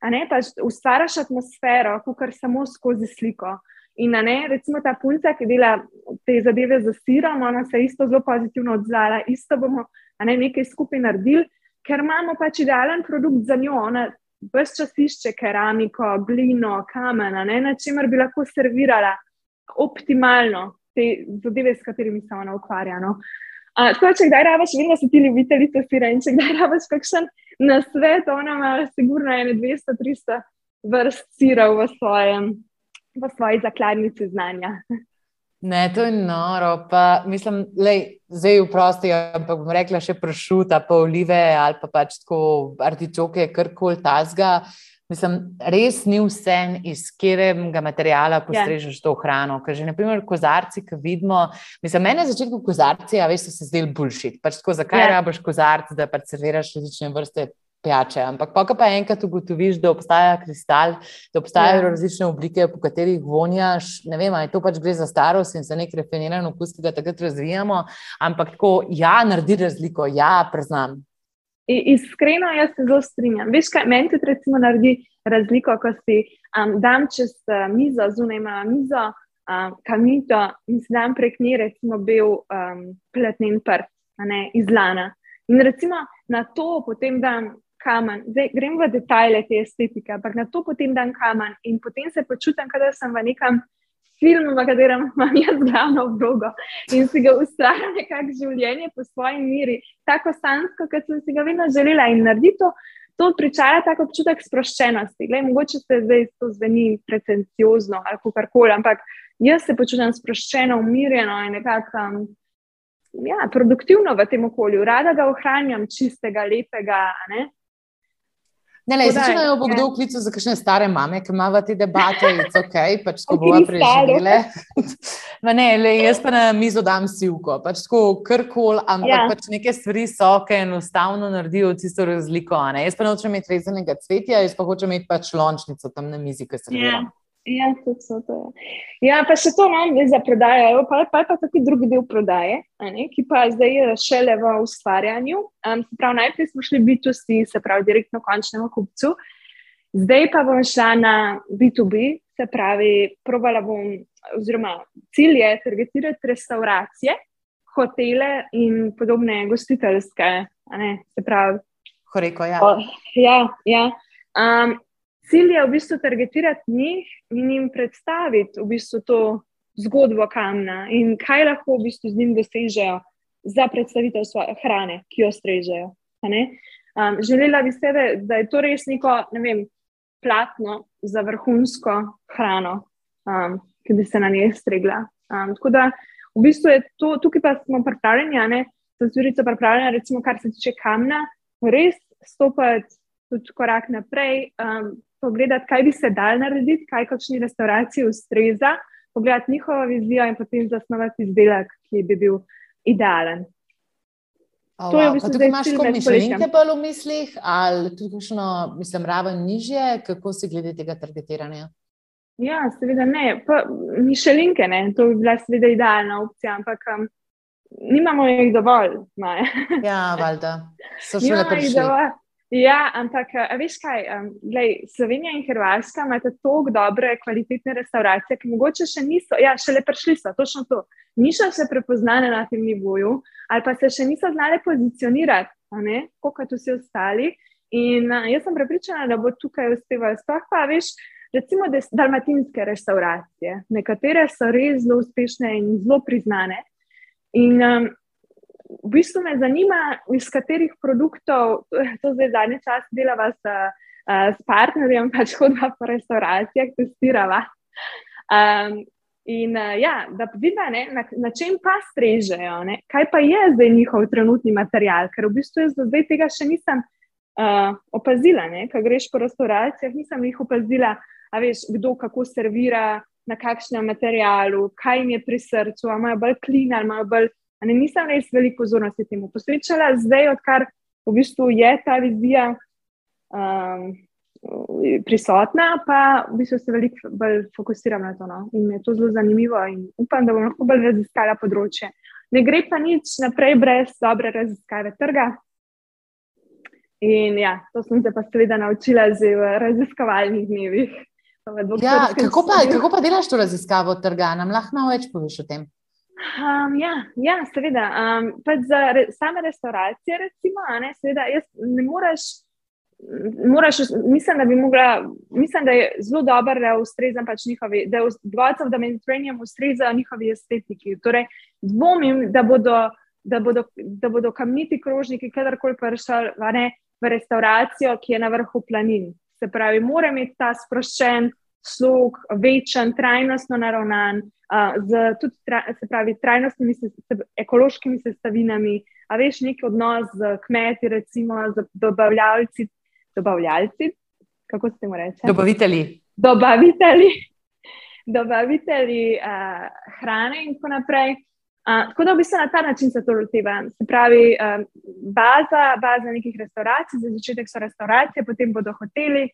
a ne pa ustvariš atmosfero, kot samo skozi sliko. In ne, recimo ta punca, ki dela te zadeve za sirom, ona se je isto zelo pozitivno odzvala, isto bomo ne, nekaj skupaj naredili, ker imamo pač idealen produkt za njo. Ona vse čas išče keramiko, glino, kamen, na čemer bi lahko servirala optimalno te zadeve, s katerimi se ona ukvarja. No. Uh, tako, če kdaj rabiš, vem, da so ti ljubitelji sira in če kdaj rabiš kakšen na svet, ona ima sigurno ene 200-300 vrst sira v, v svoji zakladnici znanja. Ne, to je noro. Pa, mislim, da zdaj v prosti, ampak bom rekla še pršuta, pa olive ali pa pač tako artičoke, kar koli tasga. Mislim, res ni vse, iz katerega materijala ja. postrežeš yeah. to hrano. Ker že, naprimer, kozarci, ki vidimo, mislim, meni na začetku kozarci, a veš, so se zdeli boljši. Pač tako, zakaj yeah. Ja. rabiš kozarc, da pač serviraš različne vrste pijače. Ampak, pa pa enkrat ugotoviš, da obstaja kristal, da obstajajo. Ja. različne oblike, po katerih vonjaš. Ne vem, ali to pač gre za starost in za nek refiniran okus, ki ga takrat razvijamo. Ampak tako, ja, naredi razliko, ja, priznam. Iskreno, jaz se zelo strinjam. Veš, kaj meni tudi recimo naredi razliko, ko si um, dam čez uh, mizo, zunaj ima mizo, um, kamito in si dam prek nje recimo bil um, pletnen prt, ne, iz lana. In recimo na to potem dam kamen. Zdaj grem v detajle te estetike, ampak na to potem dam kamen in potem se počutim, da sem v nekem film, v katerem imam jaz glavno vlogo in si ga ustvarjam nekako življenje po svoji miri, tako sansko, kot sem si ga vedno želela in narediti to. Pričaja tako občutek sproščenosti. Glej, mogoče se zdaj to zveni pretenciozno ali kar koli, ampak jaz se počutim sproščeno, umirjeno in nekako um, ja, produktivno v tem okolju. Rada ga ohranjam čistega, lepega. Ne? Ne, ne, zdaj, če naj bo kdo vklical za kakšne stare mame, ki ima te debate, je to ok, pač ko bomo preživeli. ne, le, jaz pa na mizo dam silko, pač tako krkol, ampak ja. pač neke stvari so, ki enostavno naredijo tisto razliko. Jaz pa nočem imeti rezanega cvetja, jaz pa hočem imeti pač lončnico tam na mizi, ki se reda. Ja. Ja, tudi so to. Ja, pa še to je za prodajo, pa, pa je pa tudi drugi del prodaje, ne, ki pa zdaj je šele v ustvarjanju. Um, prav, najprej smo šli B2C, se pravi, direktno končnemu kupcu, zdaj pa bom šla na B2B, se pravi, probala bom, oziroma cilj je targetirati restauracije, hotele in podobne gostiteljske. Ne, se pravi, Horeko, ja. O, ja, ja. Um, Cilj je v bistvu targetirati njih in jim predstaviti v bistvu to zgodbo kamna in kaj lahko v bistvu z njim dosežejo za predstavitev svoje hrane, ki jo strežejo. Um, želela bi se, da je to res neko ne vem, platno za vrhunsko hrano, um, ki bi se na njej stregla. Um, tako da v bistvu je to, tukaj pa smo pripravljeni, ne, so zvirice pripravljene, recimo, kar se tiče kamna, res stopiti tudi korak naprej. Um, pogledati, kaj bi se dal narediti, kaj kakšni restauraciji ustreza, pogledati njihovo vizijo in potem zasnovati izdelek, ki bi bil idealen. Oh, to je v bistvu kar imaš kot mišljenje bolj v mislih, ali tudi kakšno, mislim, raven nižje, kako si glede tega targetiranja? Ja, seveda ne. Pa, mišljenke, ne. To bi bila seveda idealna opcija, ampak um, nimamo jih dovolj. ja, valjda. So šele prišli. Ja, ampak veš kaj, um, glej, Slovenija in Hrvaška imata tako dobre, kvalitetne restauracije, ki mogoče še niso, ja, šele prišli so, točno to. Niso še prepoznane na tem nivoju, ali pa se še niso znali pozicionirati, kot vsi ostali. In uh, jaz sem prepričana, da bo tukaj uspevalo. Sploh pa veš, recimo des, dalmatinske restauracije. Nekatere so res zelo uspešne in zelo priznane. In um, v bistvu me zanima, iz katerih produktov, to zdaj zadnji čas delava s, uh, s partnerjem, pač hodva po restauracijah, testirava. Um, in uh, ja, da vidimo, na, na čem pa strežejo, ne? kaj pa je zdaj njihov trenutni material, ker v bistvu jaz do zdaj tega še nisem uh, opazila. Ko greš po restauracijah, nisem jih opazila, a veš, kdo kako servira, na kakšnem materialu, kaj jim je pri srcu, ali imajo bolj klin ali imajo bolj. Ne, nisem res veliko pozornosti temu posvečala, zdaj, odkar v bistvu je ta vizija um, prisotna, pa v bistvu se veliko bolj fokusiram na to. No? In je to zelo zanimivo in upam, da bom lahko bolj raziskala področje. Ne gre pa nič naprej brez dobre raziskave trga. In ja, to sem se pa seveda naučila že v raziskovalnih dnevih. Ja, kako, pa, kako pa delaš to raziskavo trga? Nam lahko malo več poveš o tem? Um, ja, ja, seveda. Um, za re, same restauracije, recimo, ne, seveda, ne moreš. Moraš, mislim, da, mogla, mislim, da je zelo dobro, da ustreza pač njihovi, da je Godcev, da Mediterranean ustreza njihovi estetiki. Torej, dvomim, da bodo, da bodo, da bodo kamniti krožniki kadarkoli prišli v restauracijo, ki je na vrhu planin. Se pravi, mora imeti ta sproščen slog, večen, trajnostno naravnan, uh, z tudi tra, se pravi, trajnostnimi, ekološkimi sestavinami, a veš, neki odnos z kmeti, recimo z dobavljalci. Dobavljalci, kako se temu reče? Dobavitelji. Dobavitelji, dobavitelji uh, hrane in tako naprej. Uh, tako da v bistvu na ta način se to loteva. Se pravi, um, baza, baza nekih restauracij, za začetek so restauracije, potem bodo hoteli.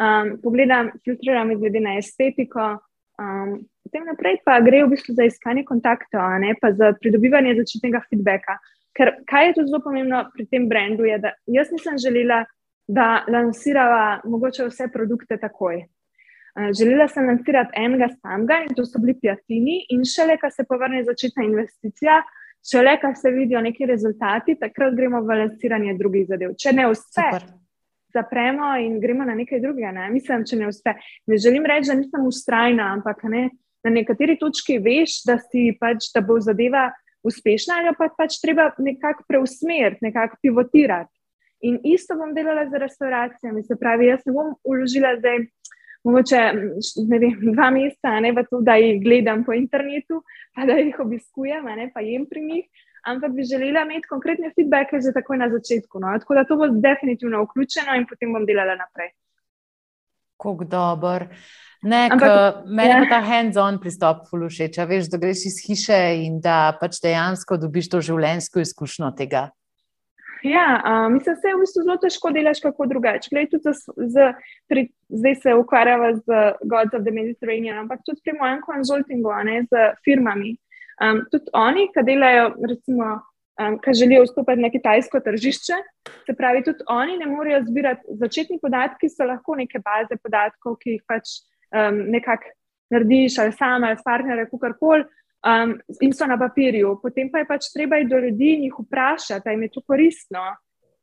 Um, pogledam, filtriram glede na estetiko. Um, potem naprej pa gre v bistvu za iskanje kontaktov, ne pa za pridobivanje začetnega feedbacka. Ker kaj je tu zelo pomembno pri tem brendu, je, da jaz nisem želela, da lansirava mogoče vse produkte takoj. Želela sem lansirati enega samega in to so bili pijatini, in šele, ko se povrne začetna investicija, šele, ko se vidijo neki rezultati, takrat gremo v lansiranje drugih zadev. Če ne uspe, Super. Zapremo in gremo na nekaj drugega. Ne? Mislim, če ne uspe. Ne želim reči, da nisem ustrajna, ampak ne, na nekateri točki veš, da, pač, da bo zadeva uspešna, ali pa pač treba nekako preusmeriti, nekako pivotirati. In isto bom delala z restauracijami, se pravi, jaz ne bom uložila zdaj mogoče vem, dva meseca, ne pa to, da jih gledam po internetu, pa da jih obiskujem, ne pa jem pri njih. Ampak bi želela imeti konkretne feedbacke že takoj na začetku. No? Tako da to bo definitivno vključeno in potem bom delala naprej. Kako dober. Meni je ja. ta hands-on pristop všeč. Veš, da greš iz hiše in da pač dejansko dobiš to življenjsko izkušnjo tega. Ja, uh, mislim, da se v bistvu zelo težko delaš, kako drugače. Z, z, pri, zdaj se ukvarjava z Gods of the Mediterranean, ampak tudi pri mojem konzultingu, ne z firmami. Um, tudi oni, ki delajo, recimo, um, ki želijo vstopiti na kitajsko tržišče, se pravi, tudi oni ne morejo zbirati začetni podatki, so lahko neke baze podatkov, ki jih pač um, nekako narediš ali sam ali s partnerjem, kako koli um, in so na papirju. Potem pa je pač treba iti do ljudi in jih vprašati, ali jim je to koristno,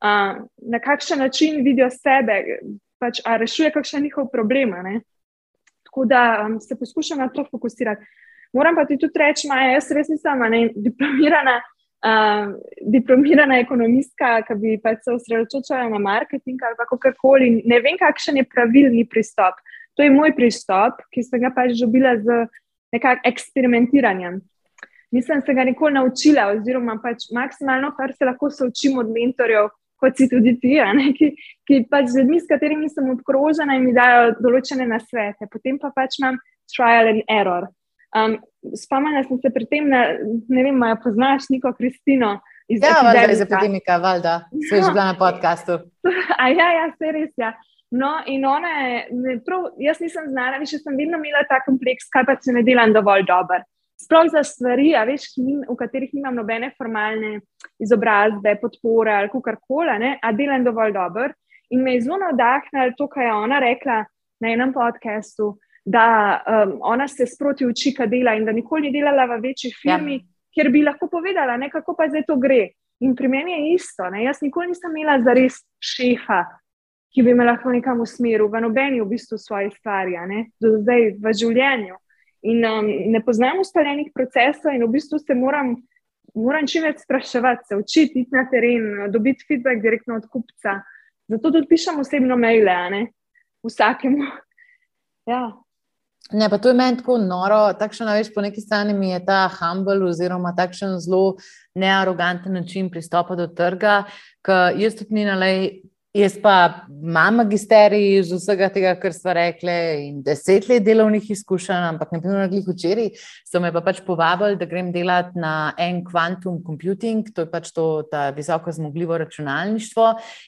um, na kakšen način vidijo sebe, pač, ali rešuje kakšen njihov problem. Ne? Tako da um, se poskušam na to fokusirati. Moram pa ti tudi reči, Maja, jaz res nisem ne, diplomirana. Uh, diplomirana ekonomistka, ki bi pač se osredotočala na marketing ali kako koli. Ne vem, kakšen je pravilni pristop. To je moj pristop, ki sem ga pač dobila z nekakšnim eksperimentiranjem. Nisem se ga nikoli naučila, oziroma pač maksimalno, kar se lahko učim od mentorjev, kot si tudi ti, ne, ki, ki pač z ljudmi, s katerimi sem obkrožena in mi dajo določene nasvete, potem pa pač imam trial and error. Um, Spomnila sem se pri tem, da ne vem, ali poznaš neko Kristino. Ja, valjda, iz epidemika, valjda, se že bila na podkastu. ja, ja, se res, ja. No, in ona je, prav, jaz nisem znala, več sem vedno imela ta kompleks, kaj pa se ne delam dovolj dobro. Sploh za stvari, veš, nim, v katerih nimam nobene formalne izobrazbe, podpore ali kar koli, a delam dovolj dobro. In me je zelo navdahnilo to, kar je ona rekla na enem podkastu, da um, ona se sproti uči, kaj dela in da nikoli ni delala v večji firmi, ja. kjer bi lahko povedala, ne, kako pa zdaj to gre. In pri meni je isto. Ne. Jaz nikoli nisem imela za res šefa, ki bi me lahko nekam usmeril, v nobeni v bistvu svoje stvari, do zdaj v življenju. In um, ne poznam ustaljenih procesov, in v bistvu se moram, moram čim več spraševati, se učiti, iti na teren, dobiti feedback direktno od kupca. Zato tudi pišem osebno maile, vsakemu. Ja. Ne, pa to je meni tako noro, takšno, veš, po neki strani mi je ta humble oziroma takšen zelo nearoganten način pristopa do trga, ki jaz tudi ni nalej. Jaz pa imam magisterij iz vsega tega, kar smo rekli, in deset let delovnih izkušenj, ampak ne vem, ali včeraj so me pa pač povabili, da grem delati na en quantum computing, to je pač to visoko zmogljivo računalništvo.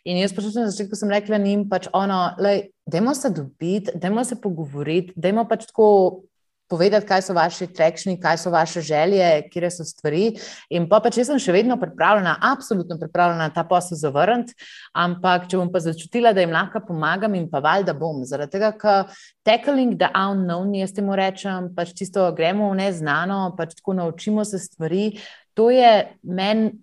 In jaz pač na začetku sem rekla njim, pač ono, da se dobiti, da se pogovoriti, da pač tako povedati, kaj so vaši trekšni, kaj so vaše želje, kje so stvari. In pa če sem še vedno pripravljena, absolutno pripravljena ta posel zavrniti, ampak če bom pa začutila, da jim lahko pomagam in pa valjda bom. Zaradi tega, ker tackling the unknown, jaz temu rečem, pač čisto gremo v neznano, pač tako naučimo se stvari. To je meni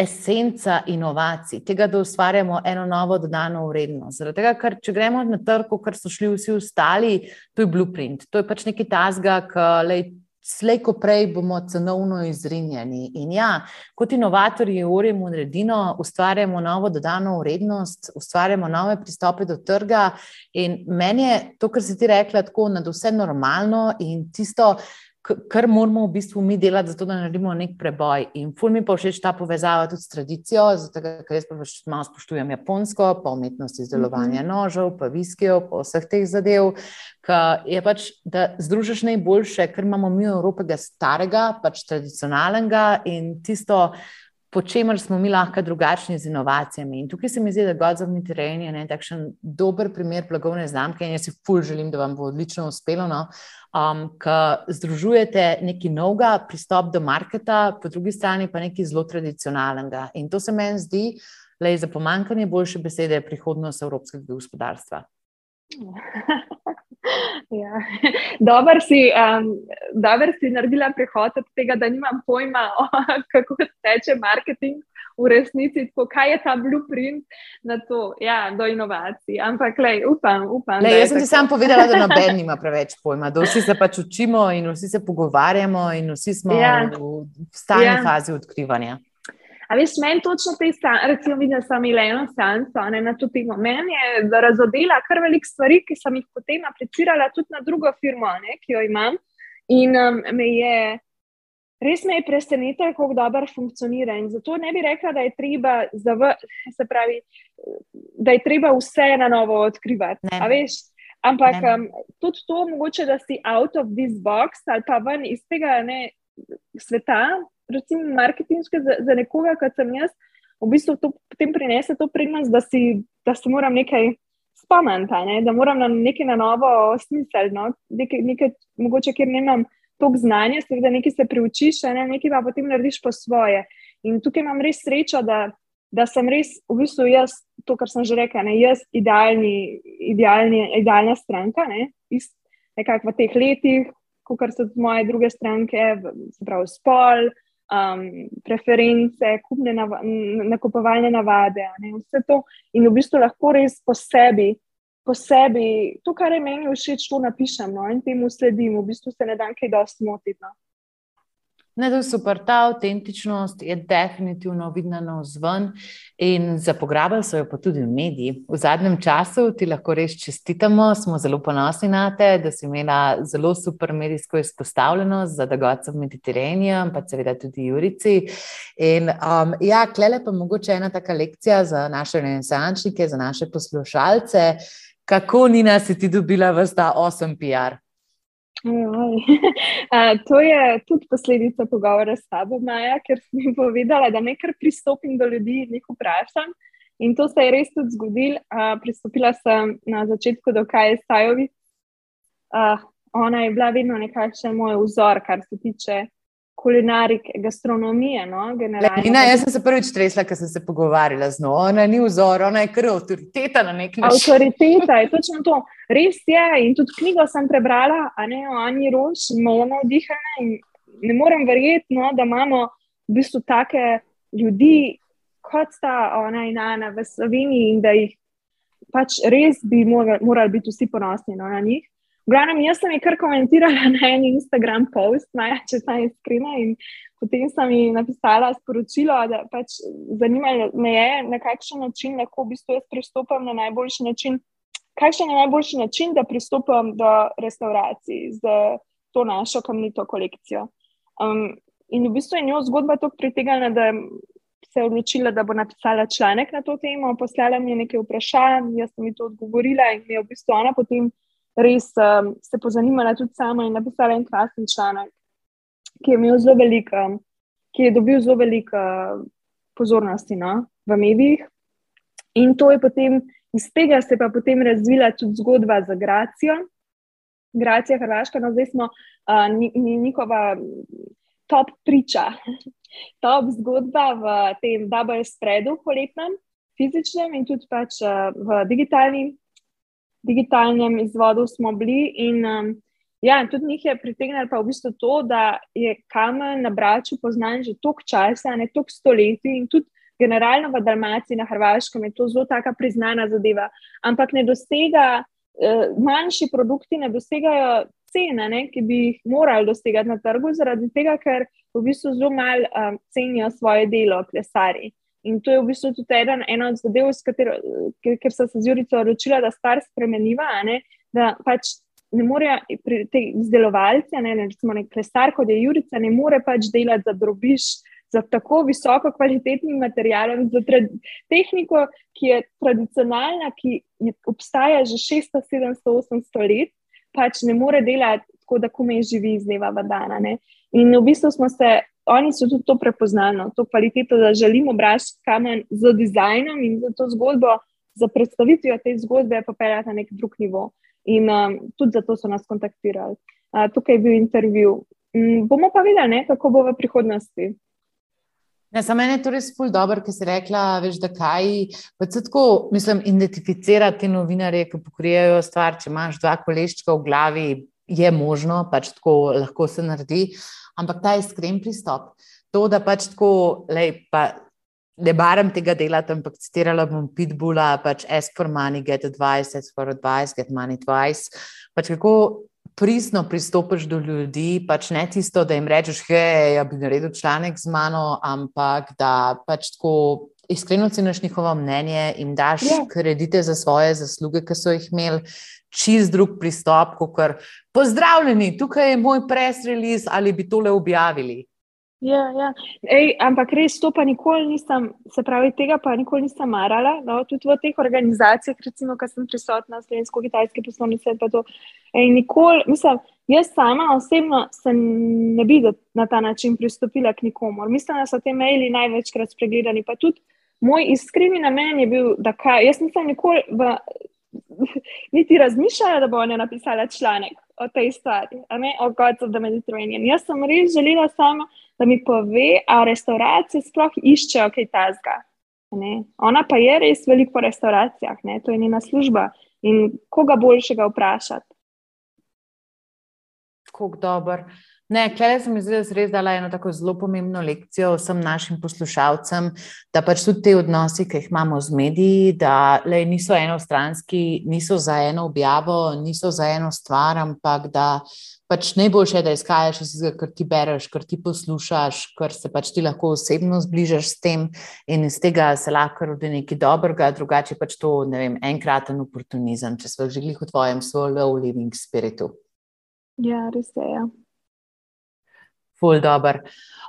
esenca inovacij, tega, da ustvarjamo eno novo dodano vrednost. Zaradi tega, ker če gremo na trg, kar so šli vsi ostali, to je blueprint, to je pač neki tasga, ki. Slej, ko prej bomo cenovno izrinjeni. In ja, kot inovatorji, urejamo naredino, ustvarjamo novo dodano vrednost, ustvarjamo nove pristope do trga. In meni je to, kar si ti rekla, tako nad vse normalno in tisto, kar moramo v bistvu mi delati, zato da naredimo nek preboj. In ful mi pa všeč ta povezava tudi s tradicijo, zato ker jaz pa pač malo spoštujem japonsko, pa umetnost izdelovanja mhm. nožev, pa viskijo, pa vseh teh zadev. Je pač, da združiš najboljše, kar imamo mi v Evropi, starega, pač tradicionalnega in tisto po čemer smo mi lahko drugačni z inovacijami. In tukaj se mi zdi, da God's of Mediterranean je takšen dober primer blagovne znamke in jaz si ful želim, da vam bo odlično uspelo, no? um, ki združujete nekaj novega, pristop do marketa, po drugi strani pa nekaj zelo tradicionalnega. In to se meni zdi, je za pomankanje boljše besede prihodnost evropskega gospodarstva. Ja. Dobro si, um, dober si naredila prehod od tega, da nimam pojma, o, kako teče marketing v resnici, tako, kaj je ta blueprint na to, ja, do inovacij. Ampak, lej, upam, upam. Lej, jaz sem ti sam povedala, da noben nima preveč pojma, da vsi se pač učimo in vsi se pogovarjamo in vsi smo ja. v stalni ja. fazi odkrivanja. A veš, meni točno te stvari, recimo, da sem imela eno stanco na to temo. Meni je razodela kar velik stvari, ki sem jih potem aplicirala tudi na drugo firmo, ne, ki jo imam. In um, me je res me je presenetilo, kako dobro funkcionira. In zato ne bi rekla, da je treba, zav, pravi, da je treba vse na novo odkrivati. Veš, ampak um, tudi to, mogoče, da si out of this box ali pa ven iz tega ne, sveta recimo, marketingske za, za nekoga, kot sem jaz, v bistvu to potem prinese to prednost, da, da se moram nekaj spomniti, ne? da moram na nekaj na novo smiseliti. No? Nekaj, nekaj, mogoče, ker nimam toliko znanja, seveda nekaj se priučiš, ne? nekaj pa potem narediš po svoje. In tukaj imam res srečo, da, da sem res v bistvu jaz, to, kar sem že rekla, ne? jaz idealni, idealni, idealna stranka, ne? nekako v teh letih. Kar so moje druge stranke, se pravi, spol, um, preference, kupne nav nakupovalne navade, ne, vse to. In v bistvu lahko res po sebi, po sebi to, kar je meni všeč, to napišem no, in temu sledim. V bistvu se ne da kaj dosti motiti. No. Ne, to je super, ta avtentičnost je definitivno vidna na vzven in za pograbili so jo pa tudi v mediji. V zadnjem času ti lahko res čestitamo, smo zelo ponosni na te, da si imela zelo super medijsko izpostavljenost za dogodce v Mediterraniju, pa seveda tudi Jurici. In um, ja, klele pa mogoče ena taka lekcija za naše renesančnike, za naše poslušalce, kako Nina si ti dobila v ta 8 PR. to je tudi posledica pogovora s tabo, Maja, ker sem jim povedala, da nekaj pristopim do ljudi in jih vprašam. In to se je res tudi zgodilo. Pristopila sem na začetku do Kaja Stajovic. Ona je bila vedno nekakšen moj vzor, kar se tiče kulinarike, gastronomije. No, Ina, jaz sem se prvič tresla, ker sem se pogovarjala z njo. Ona ni vzor, ona je kar avtoriteta na nek način. Avtoriteta je točno to. Res je. In tudi knjigo sem prebrala, a ne o Ani Rož, malo navdihana. Ne morem verjeti, no, da imamo v bistvu take ljudi, kot sta ona in Ana v Sloveniji, in da jih pač res bi morali, morali biti vsi ponosni no, na njih. Glavnem, jaz sem jih kar komentirala na en Instagram post, najče ta iskrena. In potem sem jim napisala sporočilo, da pač zanimalo me je, na kakšen način lahko v bistvu jaz pristopam na najboljši način. Kakšen je najboljši način, da pristopam do restauracij z to našo kamnito kolekcijo? Um, in v bistvu je njo zgodba tako pritegnila, da se je odločila, da bo napisala članek na to temo. Poslala mi je nekaj vprašanj, jaz sem ji to odgovorila in mi je v bistvu ona potem res um, se pozanimala tudi sama in napisala en krasen članek, ki je imel zelo veliko, ki je dobil zelo veliko pozornosti no, v medijih. In to je potem, iz tega se je pa potem razvila tudi zgodba za Gracijo. Gracija Hrvaška, no zdaj smo uh, njihova top priča, top zgodba v tem double spredu, poletnem, fizičnem in tudi pač uh, v digitalnem, digitalnem izvodu smo bili. In, um, ja, tudi njih je pritegnilo v bistvu to, da je kamen na braču poznan že toliko časa, ne toliko stoletij in tudi. Generalno v Dalmaciji, na Hrvaškem, je to zelo tako priznana zadeva, ampak ne dosega, eh, manjši produkti ne dosegajo cene, ne, ki bi jih morali dosegati na trgu, zaradi tega, ker v bistvu zelo malo um, cenijo svoje delo, klesari. In to je v bistvu tudi eden, ena od zadev, ker so se z Jurico odločila, da stvar spremeniva, ne, da pač ne morejo te izdelovalce, ne, recimo nek klesar, kot je Jurica, ne more pač delati za drobiš. Za tako visoko kvalitetnim materialom, za tehniko, ki je tradicionalna, ki je, obstaja že 600, 700, 800 let, pač ne more delati tako, da kome živi iz dneva v dan. In v bistvu smo se, oni so tudi to prepoznali, to kvaliteto, da želimo brati kamen z dizajnom in za to zgodbo, za predstavitvijo te zgodbe, pa peljati na nek drug nivo. In um, tudi zato so nas kontaktirali. Uh, tukaj je bil intervju. Um, bomo pa videli, ne, kako bo v prihodnosti. Ja, za mene je to res pol dobro, ker si rekla, veš, da kaj. Tako, mislim, identificirati novinarje, ki pokrijajo stvar. Če imaš dva koleščka v glavi, je možno, pač tako lahko se naredi. Ampak ta iskren pristop, to, da pač tako, lej, pa ne baram tega delati, ampak citirala bom Pitbulla, pač ask for money, get advice, ask for advice, get money twice. Pač kako pristno pristopiš do ljudi, pač ne tisto, da jim rečeš, hej, ja bi naredil članek z mano, ampak da pač tako iskreno ceniš njihovo mnenje in daš yeah. Ja. kredite za svoje zasluge, ki so jih imeli. Čist drug pristop, kot pozdravljeni, tukaj je moj press release, ali bi tole objavili. Ja, ja. Ej, ampak res to pa nikoli nisem, se pravi, tega pa nikoli nisem marala. No? Tudi v teh organizacijah, recimo, ki sem prisotna, slovensko-kitajske poslovnice. Ej, nikoli, mislim, jaz sama osebno se ne bi na ta način pristopila k nikomor. Mislim, da so te maili največkrat spregledani. Pa tudi moj iskreni namen je bil, da kaj, jaz nisem nikoli v, niti razmišljala, da bo ona napisala članek o tej stvari, o Gods of the Mediterranean. Jaz sem res želela sama da mi pove, ali restauracije sploh iščejo kaj tajnega. Ona pa je res veliko po restauracijah, ne? to je njena služba in koga boljšega vprašati. Kako dober. Ne, klej sem zdaj res dala eno tako zelo pomembno lekcijo vsem našim poslušalcem, da pač tudi te odnosi, ki jih imamo z mediji, da lej, niso enostranski, niso za eno objavo, niso za eno stvar, ampak da pač najboljše je, da izkajaš iz tega, kar ti bereš, kar ti poslušaš, kar se pač ti lahko osebno zbližaš s tem in iz tega se lahko rodi nekaj dobrega, drugače pač to, ne vem, enkraten oportunizem, če smo želeli v tvojem svojem low living spiritu. Ja, res je. Ja. Ful dobr.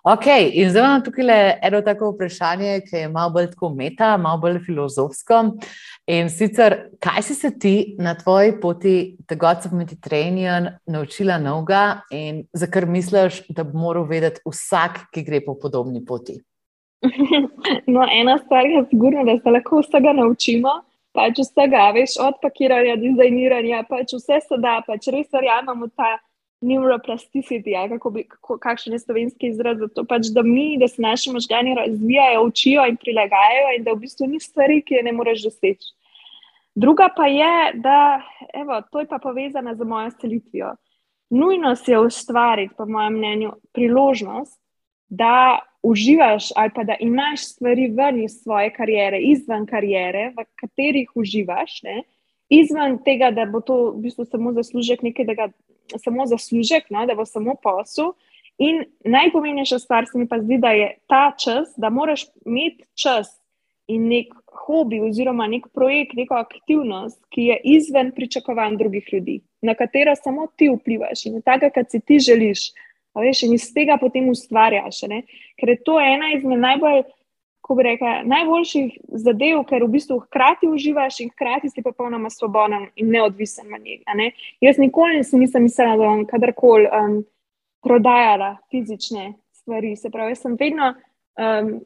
Ok, in zdaj imam tukaj eno tako vprašanje, ki je malo bolj tako meta, malo bolj filozofsko. In sicer, kaj si se ti na tvoji poti, The Gods of Mediterranean, naučila novega in za kar misliš, da bi moral vedeti vsak, ki gre po podobni poti? No, ena stvar je sigurno, da se lahko vsega naučimo. Pač vsega, veš, od pakiranja, dizajniranja, pač vse se da, pač res verjamemo ta neuroplasticity, ja, kako bi, kako, kakšen je slovenski izraz za to, pač, da mi, da se naši možgani razvijajo, učijo in prilagajajo, in da v bistvu ni stvari, ki je ne moreš doseči. Druga pa je, da evo, to je pa povezano z mojo selitvijo. Nujnost je ustvariti, po mojem mnenju, priložnost, da uživaš ali pa da imaš stvari ven iz svoje kariere, izven kariere, v katerih uživaš, ne? izven tega, da bo to v bistvu samo zaslužek, nekaj, da ga samo zaslužek, no? da bo samo posel. In najpomembnejša stvar se mi pa zdi, da je ta čas, da moraš imeti čas in nek hobi oziroma nek projekt, neko aktivnost, ki je izven pričakovanj drugih ljudi, na katero samo ti vplivaš in tako, kot si ti želiš. Veš, in iz tega potem ustvarjaš. Ne? Ker je to ena izmed najbolj, kako bi rekel, najboljših zadev, ker v bistvu hkrati uživaš in hkrati si popolnoma svoboden in neodvisen od njega. Ne? Jaz nikoli nisem mislila, da bom kadarkoli um, prodajala fizične stvari. Se pravi, jaz sem vedno. Um,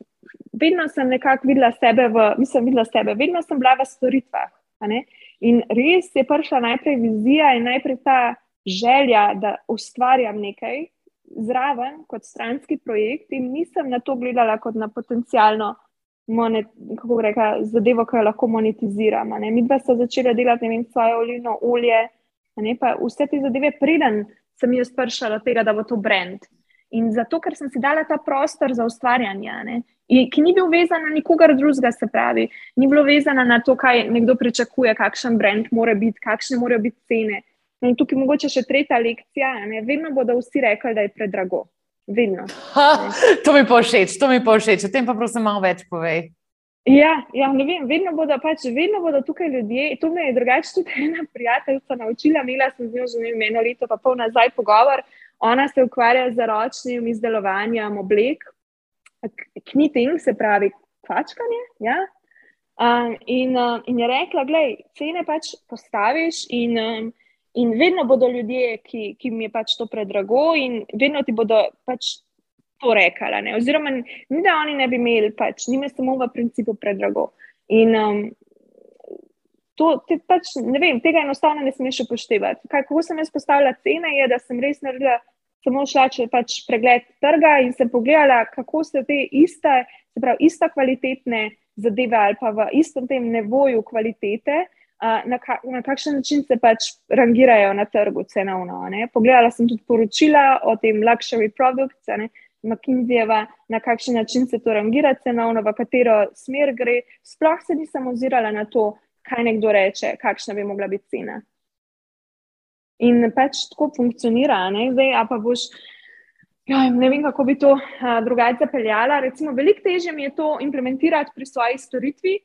Vedno sem nekako videla sebe, v, mislim, videla sebe, vedno sem bila v storitvah. In res je prišla najprej vizija in najprej ta želja, da ustvarjam nekaj, zraven kot stranski projekt in nisem na to gledala kot na potencijalno monet, reka, zadevo, ki jo lahko monetiziramo. Mi dva sta začela delati vem, svoje olivno olje, ne, pa vse te zadeve, preden sem jaz pršala tega, da bo to brand. In zato, ker sem si dala ta prostor za ustvarjanje, ne, ki ni bil vezan na nikogar drugega, se pravi, ni bilo vezano na to, kaj nekdo pričakuje, kakšen brand mora biti, kakšne morajo biti cene. No, in tukaj mogoče še tretja lekcija. Ne? Vedno bodo vsi rekli, da je predrago. Vedno. Ha, to mi pa všeč, to mi pa všeč. O tem pa prosim malo več povej. Ja, ja ne vem, vedno bodo, pač, vedno bodo tukaj ljudje. To me je drugače tudi ena prijateljica naučila. Imela sem z njo že eno leto, pa pol nazaj pogovor. Ona se ukvarja z ročnim izdelovanjem oblek, knitting, se pravi kvačkanje. Ja? Um, in, um, in je rekla, da cene pač postaviš in. Um, In vedno bodo ljudje, ki, ki mi je pač to predrago, in vedno ti bodo pač to rekli. Oziroma, ni da oni ne bi imeli, pač njime samo v principu predrago. In um, to, te, pač, ne vem, tega enostavno ne smeš upoštevati. Kako sem jaz postavila cene, je, da sem res naredila samo šla če pač pregled trga in sem pogledala, kako se te iste, se pravi, ista kvalitetne zadeve ali pa v istem tem nevoju kvalitete na, ka, na kakšen način se pač rangirajo na trgu cenovno. Ne? Pogledala sem tudi poročila o tem luxury products, McKinseyjeva, na kakšen način se to rangira cenovno, v katero smer gre. Sploh se nisem ozirala na to, kaj nekdo reče, kakšna bi mogla biti cena. In pač tako funkcionira, ne? zdaj pa boš. Ja, ne vem, kako bi to drugače zapeljala. Recimo, veliko težje mi je to implementirati pri svoji storitvi,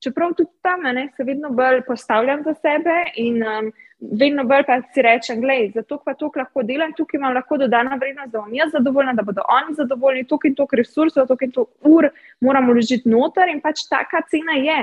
Čeprav tudi tam ne, se vedno bolj postavljam za sebe in um, vedno bolj pa si rečem, da zato pa to lahko delam, tukaj imam lahko dodana vrednost, da bom jaz zadovoljna, da bodo oni zadovoljni, tukaj in toliko resursov, tukaj in toliko ur moramo vložiti noter in pač taka cena je.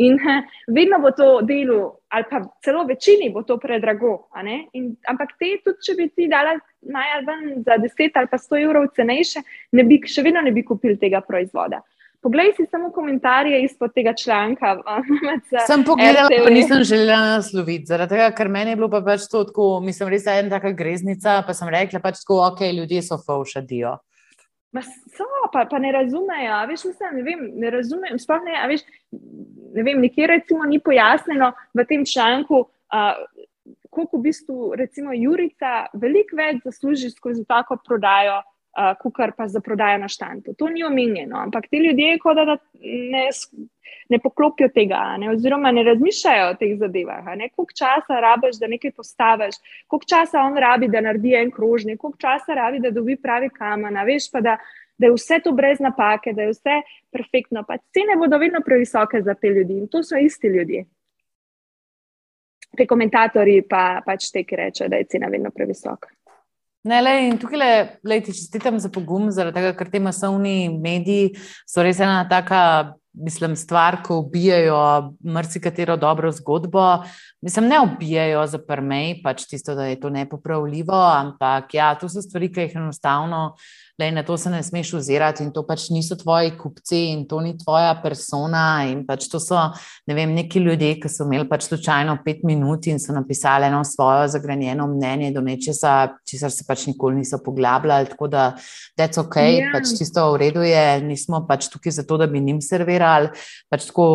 In he, vedno bo to delo, ali pa celo večini bo to predrago. In, ampak te, tudi če bi ti dala najmanj za 10 ali pa 100 evrov cenejše, ne bi, še vedno ne bi kupili tega proizvoda. Poglej si samo komentarje izpod tega članka. Sem pogledala, pa nisem želela nasloviti, zaradi tega, ker meni je bilo pa pač to tako, mislim, res ena taka greznica, pa sem rekla pač tako, ok, ljudje so faušadijo. Ma so, pa, pa ne razumejo, veš, mislim, ne vem, ne razumejo, sploh ne, veš, ne vem, nikjer recimo ni pojasneno v tem članku, uh, koliko v bistvu, recimo, Jurica veliko več zasluži skozi tako prodajo, uh, kukar pa za prodajo na štantu. To ni omenjeno, ampak ti ljudje, kot da ne, ne poklopijo tega, ne, oziroma ne razmišljajo o teh zadevah. Koliko časa rabiš, da nekaj postaviš, koliko časa on rabi, da naredi en krožnik, koliko časa rabi, da dobi pravi kamen, veš pa da. Da je vse to brez napake, da je vse perfektno. Pa cene bodo vedno previsoke za te ljudi in to so isti ljudje. Te komentatorji pa pač te, ki rečejo, da je cena vedno previsoka. Ne, le, in tukaj le, le ti čestitam za pogum, zaradi tega, ker te masovni mediji so res ena taka, mislim, stvar, ko ubijajo marsikatero dobro zgodbo. Mislim, ne ubijajo za prmej, pač tisto, da je to nepopravljivo, ampak ja, to so stvari, ki jih enostavno da na to se ne smeš ozirati in to pač niso tvoji kupci in to ni tvoja persona. In pač to so ne vem, neki ljudje, ki so imeli pač slučajno pet minut in so napisali eno svoje zagranjeno mnenje do nečesa, česar se pač nikoli niso poglabljali. Tako da je to ok, yeah. Ja. pač čisto v redu je, nismo pač tukaj zato, da bi njim servirali. Pač tako,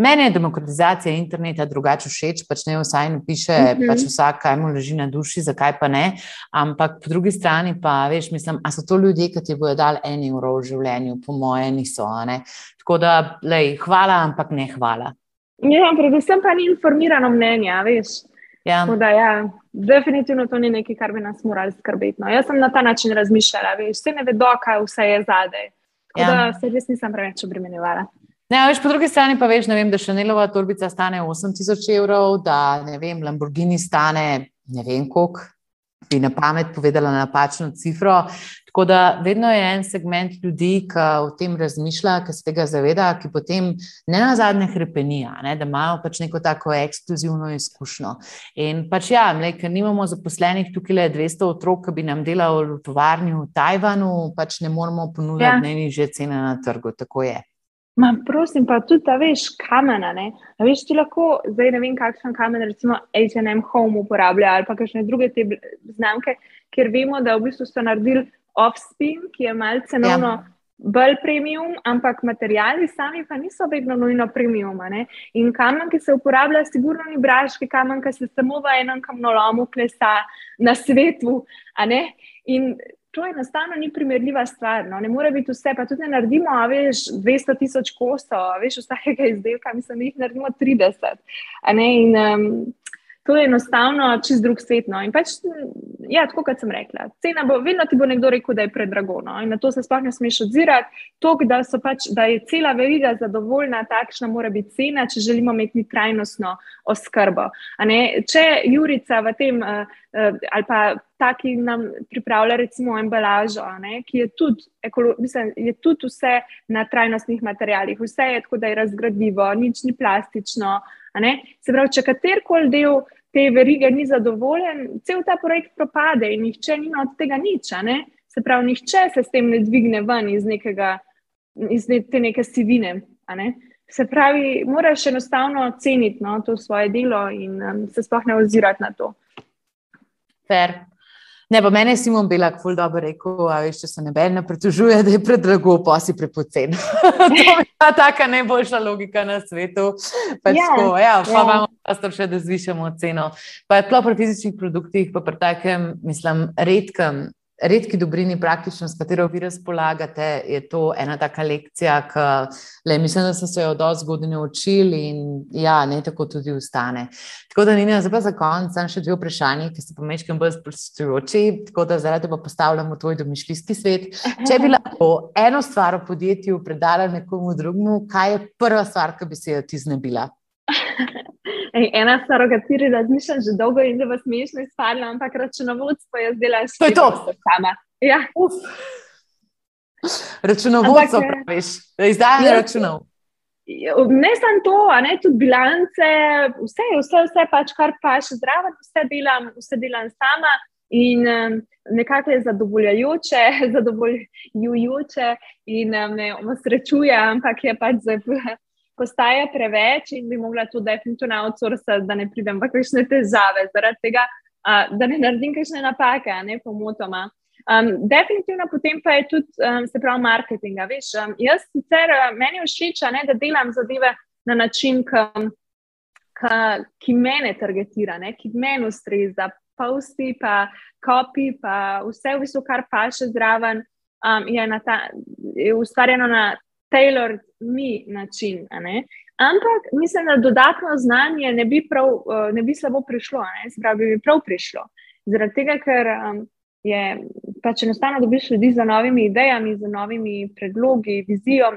meni je demokratizacija interneta drugače všeč, pač ne vsaj napiše, mm -hmm. pač vsak, kaj mu leži na duši, zakaj pa ne. Ampak po drugi strani pa, veš, mislim, a so to ljudje, ki ti bojo dali en evro v življenju, po moje, niso. Tako da, lej, hvala, ampak ne hvala. Ja, predvsem pa ni informirano mnenje, veš. Ja. Da, ja, definitivno to ni nekaj, kar bi nas morali skrbeti. No. Jaz sem na ta način razmišljala, veš, vse ne vedo, kaj vse je zadaj. Ja. Da se res nisem preveč obremenjevala. Ne, veš, po drugi strani pa veš, vem, da Šanelova torbica stane 8000 evrov, da vem, Lamborghini stane ne vem koliko, bi na pamet povedala napačno cifro. Tako da vedno je en segment ljudi, ki o tem razmišlja, ki se tega zaveda, ki potem ne na zadnje hrepenija, ne, da imajo pač neko tako ekskluzivno izkušnjo. In pač ja, le, ker nimamo zaposlenih tukaj le 200 otrok, ki bi nam delali v tovarni v Tajvanu, pač ne moramo ponuditi ja. najnižje cene na trgu. Tako je. Ma, prosim, pa tudi ta veš kamena. Veš, ti lahko, zdaj ne vem, kakšen kamen, recimo HM Home uporablja ali pa kakšne druge te znamke, ker vemo, da v bistvu so naredili off-spin, ki je malce cenovno. Ja. Bolj premium, ampak materiali sami pa niso vedno nujno premium. Ne? In kamen, ki se uporablja, sigurno ni braški kamen, ki se samo v enem kamnolomu klesa na svetu. In to enostavno ni primerljiva stvar. No. Ne more biti vse, pa tudi ne naredimo, veš, 200 tisoč kosov, veš, vsakega izdelka, mislim, da jih naredimo 30. In, um, to je enostavno čist drug svet. No. Pač, ja, tako kot sem rekla, cena bo, vedno ti bo nekdo rekel, da je predrago. No. Na to se sploh ne smeš odzirati. To, da, pač, da je cela veriga zadovoljna, takšna mora biti cena, če želimo imeti trajnostno oskrbo. Če Jurica v tem, uh, uh, ali pa ta, ki nam pripravlja, recimo, embalažo, ne, ki je tudi, ekolo, mislim, je tudi vse na trajnostnih materijalih, vse je tako, da je razgradljivo, nič ni plastično. Se pravi, če katerkoli del te verige ni zadovoljen, cel ta projekt propade in nihče nima od tega nič. Ne? Se pravi, nihče se s tem ne dvigne ven iz, nekega, iz te neke sivine. Ne? Se pravi, moraš enostavno ceniti no, to svoje delo in um, se sploh ne ozirati na to. Fair. Ne, pa meni je Simon Belak ful dobro rekel, a veš, če se ne bene pretužuje, da je predrago, pa si prepocen. to je ta taka najboljša logika na svetu. Pač ja, ko, ja, pa ja. imamo prostor še, da zvišamo ceno. Pa je pri fizičnih produktih, pa pri takem, mislim, redkem redki dobrini, praktično, s katero vi razpolagate, je to ena taka lekcija, ki le, mislim, da so se jo dosti zgodaj naučili in ja, ne tako tudi ustane. Tako da, Nina, zdaj pa za konec, sem še dve vprašanje, ki so pomečkam bolj sprostujoči, tako da zaradi tega postavljamo tvoj domišljijski svet. Če bi lahko eno stvar v podjetju predala nekomu drugemu, kaj je prva stvar, ki bi se jo ti znebila? Ej, ena stvar, o kateri razmišljam že dolgo in vas smešno izpadla, ampak računovodstvo še to. Je to. Sama. Ja. Računovodstvo, ampak, praviš, izdajanje ja, računov. Ne samo to, ne, tudi bilance, vse, vse, vse pač, kar paš zraven, vse delam, vse delam sama. In um, nekako je zadovoljujoče, zadovoljujoče in um, me osrečuje, ampak je pač zelo postaja preveč in bi mogla to definitivno outsourcati, da ne pridem v kakšne težave, zaradi tega, uh, da ne naredim kakšne napake, ne pomotoma. Um, definitivno potem pa je tudi, um, se pravi, marketing. Veš, um, jaz sicer meni všeč, ne, da delam zadeve na način, ki, ki, ki mene targetira, ne, ki meni ustreza, posti, pa kopi, pa vse, vse kar pa še zraven, um, je, ta, je ustvarjeno na tailored mi način. Ampak mislim, da dodatno znanje ne bi, prav, uh, ne bi slabo prišlo, spravi, bi prav prišlo. Zaradi tega, ker um, je pač enostavno dobiš ljudi z novimi idejami, z novimi predlogi, vizijo.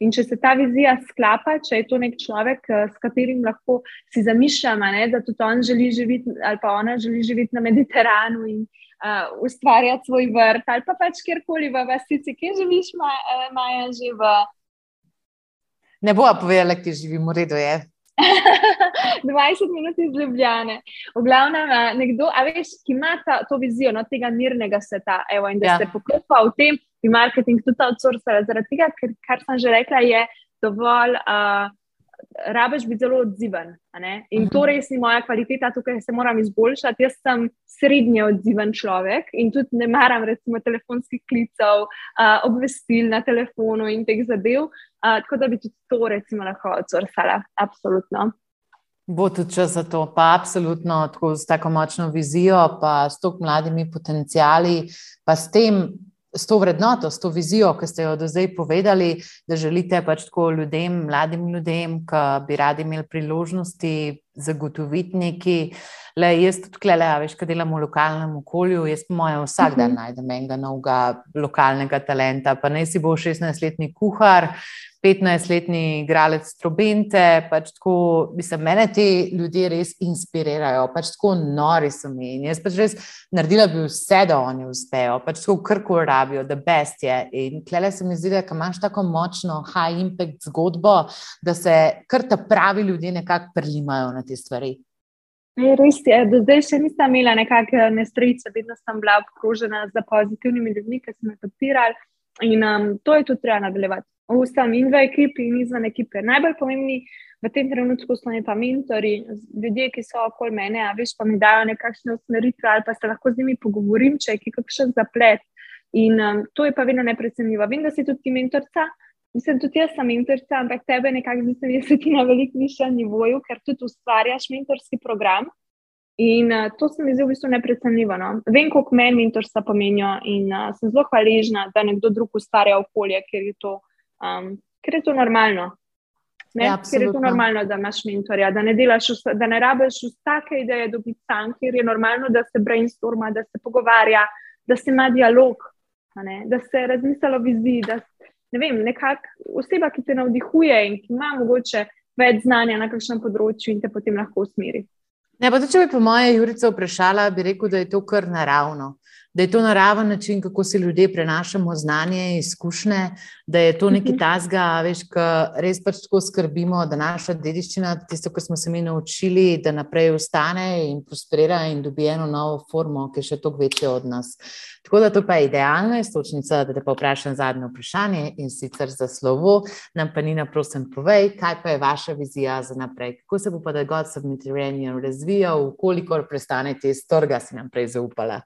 In če se ta vizija sklapa, če je to nek človek, uh, s katerim lahko si zamišljamo, da tudi on želi živeti, ali pa ona želi živeti na Mediteranu in uh, ustvarjati svoj vrt, ali pa pač kjerkoli v vasici, kje živiš, uh, Maja, že v. Ne bo povedala, kje živim, v redu je. 20 minut iz Ljubljane. V glavnem, nekdo, a veš, ki ima ta, to vizijo no, tega mirnega sveta, evo, in da ja. se pokripa v tem, bi marketing tudi outsourcala. Zaradi tega, ker, kar sem že rekla, je dovolj. Uh, rabiš biti zelo odziven. In uh -huh. to mhm. res ni moja kvaliteta, tukaj se moram izboljšati. Jaz sem srednje odziven človek in tudi ne maram, recimo, telefonskih klicev, uh, obvestil na telefonu in teh zadev. Uh, tako da bi tudi to, recimo, lahko odsorsala. Absolutno. Bo tudi čas za to, pa absolutno tako z tako močno vizijo, pa s tako mladimi potencijali, pa s tem s to vrednoto, s to vizijo, ki ste jo do zdaj povedali, da želite pač tako ljudem, mladim ljudem, ki bi radi imeli priložnosti zagotoviti neki. Le, jaz tudi, klele, veš, kaj delam v lokalnem okolju, jaz po mojem vsak dan mhm. najdem enega novega lokalnega talenta. Pa naj si bo 16-letni kuhar, 15-letni igralec trobente. Pač tako, mislim, mene ti ljudje res inspirirajo, pač tako nori so mi. In jaz pač res naredila bi vse, da oni uspejo, pač tako krko rabijo, da best je. In klele se mi zdi, da imaš tako močno high impact zgodbo, da se kar ta pravi ljudje nekako prelimajo na te stvari. Res je, do zdaj še nisem imela nekakšne nestrice, vedno sem bila obkrožena z pozitivnimi ljudmi, ki so me podpirali in um, to je tudi treba nadaljevati vsem in v ekipi in izven ekipe. Najbolj pomembni v tem trenutku so mi pa mentori, ljudje, ki so okoli mene, a veš, pa mi dajo nekakšne usmeritve ali pa se lahko z njimi pogovorim, če je kakšen zaplet. In um, to je pa vedno neprecenljivo. Vem, da si tudi mentorca. Mislim, tudi jaz sem mentorica, ampak tebe nekako zdi se mi, da si na veliko višjem nivoju, ker tudi ustvarjaš mentorski program. In uh, to se mi zdi v bistvu neprecenljivo. No? Vem, koliko meni mentorstva pomenijo in uh, sem zelo hvaležna, da nekdo drug ustvarja okolje, ker je to Um, ker je to normalno. Ne, ja, ker je to normalno, da imaš mentorja, da ne, delaš, da ne rabiš vsake ideje dobiti sam, ker je normalno, da se brainstorma, da se pogovarja, da se ima dialog, da se razmisli o viziji. Da, ne vem, nekak, oseba, ki te navdihuje in ki ima mogoče več znanja na kakšnem področju in te potem lahko usmeri. Ne, pa, če bi po moje Jurica vprašala, bi rekel, da je to kar naravno da je to naraven način, kako si ljudje prenašamo znanje in izkušnje, da je to nekaj mhm. tasga, veš, ki res pač tako skrbimo, da naša dediščina, tisto, kar smo se mi naučili, da naprej ostane in prosperira in dobi eno novo formo, ki je še toliko večja od nas. Tako da to pa je idealna istočnica, da te pa vprašam zadnje vprašanje in sicer za slovo. Nam pa Nina, prosim, povej, kaj pa je vaša vizija za naprej? Kako se bo pa da God Submitteranian razvijal, kolikor prestanete iz trga, si nam prej zaupala?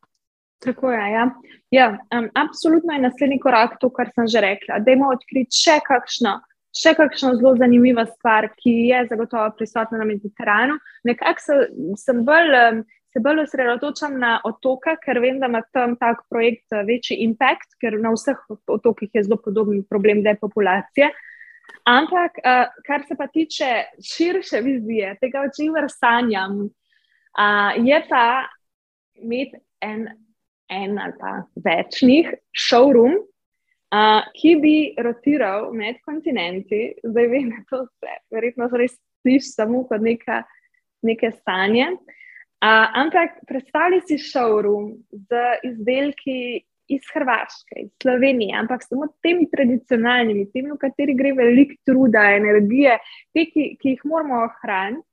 Tako je. Ja. Ja, um, absolutno je naslednji korak to, kar sem že rekla. Da imamo odkriti še kakšno, še kakšno zelo zanimivo stvar, ki je zagotovo prisotna na Mediteranu. Nekako se, sem bolj. Se bolj osredotočam na otoke, ker vem, da ima tam tak projekt večji impact, ker na vseh otokih je zelo podoben problem depopulacije. Ampak, uh, kar se pa tiče širše vizije, tega, o čemer sanjam, uh, je pa imeti en en ali pa večnih showroom, uh, ki bi rotiral med kontinenti. Zdaj vem, da to vse, verjetno res slišiš samo kot neka, neke stanje. Uh, ampak predstavljaj si showroom z izdelki iz Hrvaške, iz Slovenije, ampak samo temi tradicionalnimi, temi, v kateri gre veliko truda, energije, te, ki, ki jih moramo ohraniti.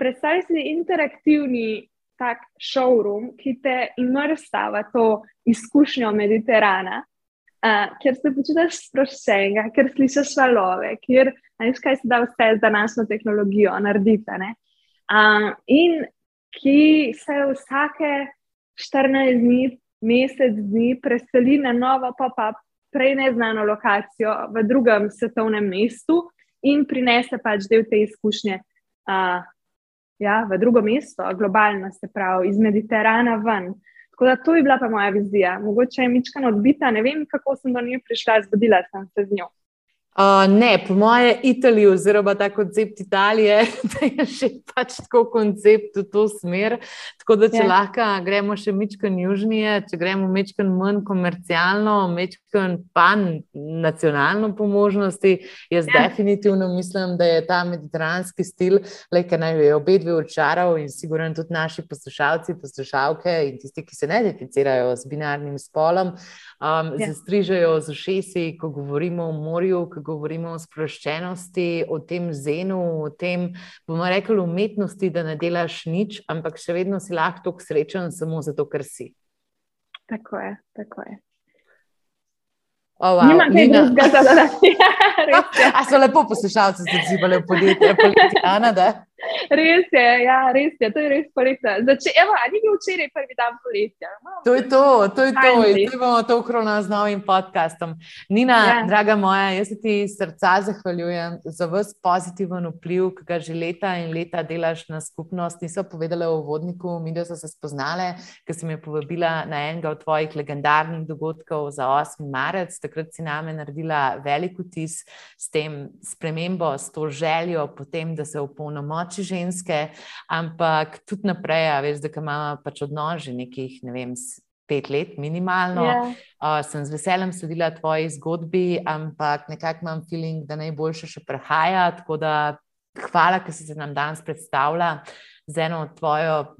Predstavljaj si interaktivni tak showroom, ki te imrsa v to izkušnjo Mediterana, uh, kjer se počutiš sproščenega, ker slišiš valove, kjer veš, kaj se da vse z današnjo tehnologijo narediti. Uh, in ki se vsake 14 dni, mesec dni preseli na novo, pa pa prej neznano lokacijo v drugem svetovnem mestu in prinese pač del te izkušnje. Uh, ja, v drugo mesto, globalno, se pravi, iz Mediterana ven. Tako da to je bila pa moja vizija. Mogoče je mička odbita, ne vem, kako sem do nje prišla, zgodila sem se z njo. Uh, ne, po mojem, Italija, oziroma ta koncept Italije, da je še pač tako koncept v to smer. Tako da, če ja. lahko gremo še mečken južnije, če gremo mečken manj komercialno, mečken pan nacionalno po možnosti, jaz ja. definitivno mislim, da je ta mediteranski stil, le kaj naj je obe dve očaral in sigurno tudi naši poslušalci, poslušalke in tisti, ki se ne identificirajo z binarnim spolom, um, ja. zastrižajo z ušesi, ko govorimo o morju govorimo o sproščenosti, o tem zenu, o tem, bomo rekli, umetnosti, da ne delaš nič, ampak še vedno si lahko tako srečen, samo zato, ker si. Tako je, tako je. Oh, wow. Nima kaj drugega, da da. A so lepo poslušalci, da si bili v podjetju, Policijana, da? Res je, ja, res je, to je res poletje. Evo, ni bil včeraj prvi dan poletja. To je to, to je to. In zdaj bomo to ukronili z novim podcastom. Nina, ja. draga moja, jaz se ti srca zahvaljujem za vse pozitiven vpliv, ki ga že leta in leta delaš na skupnost. Niso povedali o vodniku, mi da so se spoznale, ker si me povabila na enega od tvojih legendarnih dogodkov za 8. marec. Takrat si name naredila velik vtis s tem spremembo, s to željo potem, da se opolnomoči ženske, ampak tudi naprej, a veš, da ima pač odnos že nekih, ne vem, pet let minimalno. Yeah. Ja. Uh, sem z veseljem sledila tvoji zgodbi, ampak nekako imam feeling, da najboljše še prehaja. Tako da hvala, ker si se nam danes predstavila z eno tvojo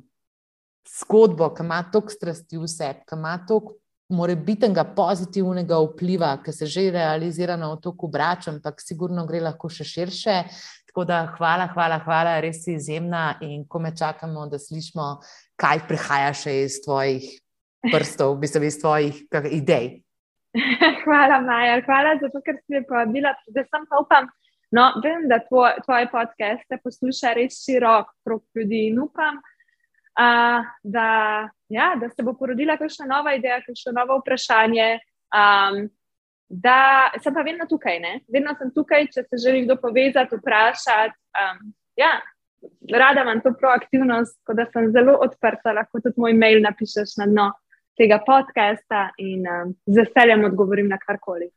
zgodbo, ki ima toliko strasti v sebi, ki ima toliko morebitnega pozitivnega vpliva, ki se že realizira na otoku Brač, ampak sigurno gre lahko še širše. Tako da hvala, hvala, hvala, res si izjemna in ko me čakamo, da slišimo, kaj prihaja še iz tvojih prstov, v bistvu iz tvojih idej. Hvala, Maja, hvala za to, ker si me povabila. Da sem pa upam, no, vem, da tvoj, tvoje podcaste posluša res širok krok ljudi in upam, uh, da, ja, da se bo porodila kakšna nova ideja, kakšno novo vprašanje. Um, da sem pa vedno tukaj, ne? vedno sem tukaj, če se želi kdo povezati, vprašati. Um, ja, rada imam to proaktivnost, tako da sem zelo odprta, lahko tudi moj mail napišeš na dno tega podcasta in um, z veseljem odgovorim na karkoli.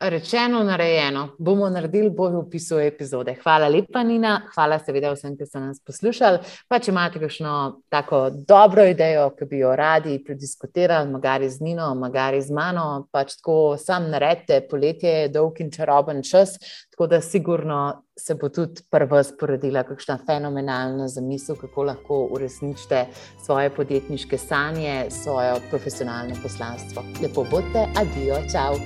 Rečeno, narejeno, bomo naredili bolj v opisu epizode. Hvala lepa, Nina, hvala seveda vsem, ki ste nas poslušali. Pa če imate kakšno tako dobro idejo, ki bi jo radi prediskutirali, magari z Nino, magari z mano, pač tako sam naredite, poletje je dolg in čaroben čas, tako da sigurno se bo tudi prva sporedila kakšna fenomenalna zamisel, kako lahko uresničite svoje podjetniške sanje, svoje profesionalno poslanstvo. Lepo bodite, adijo, čau!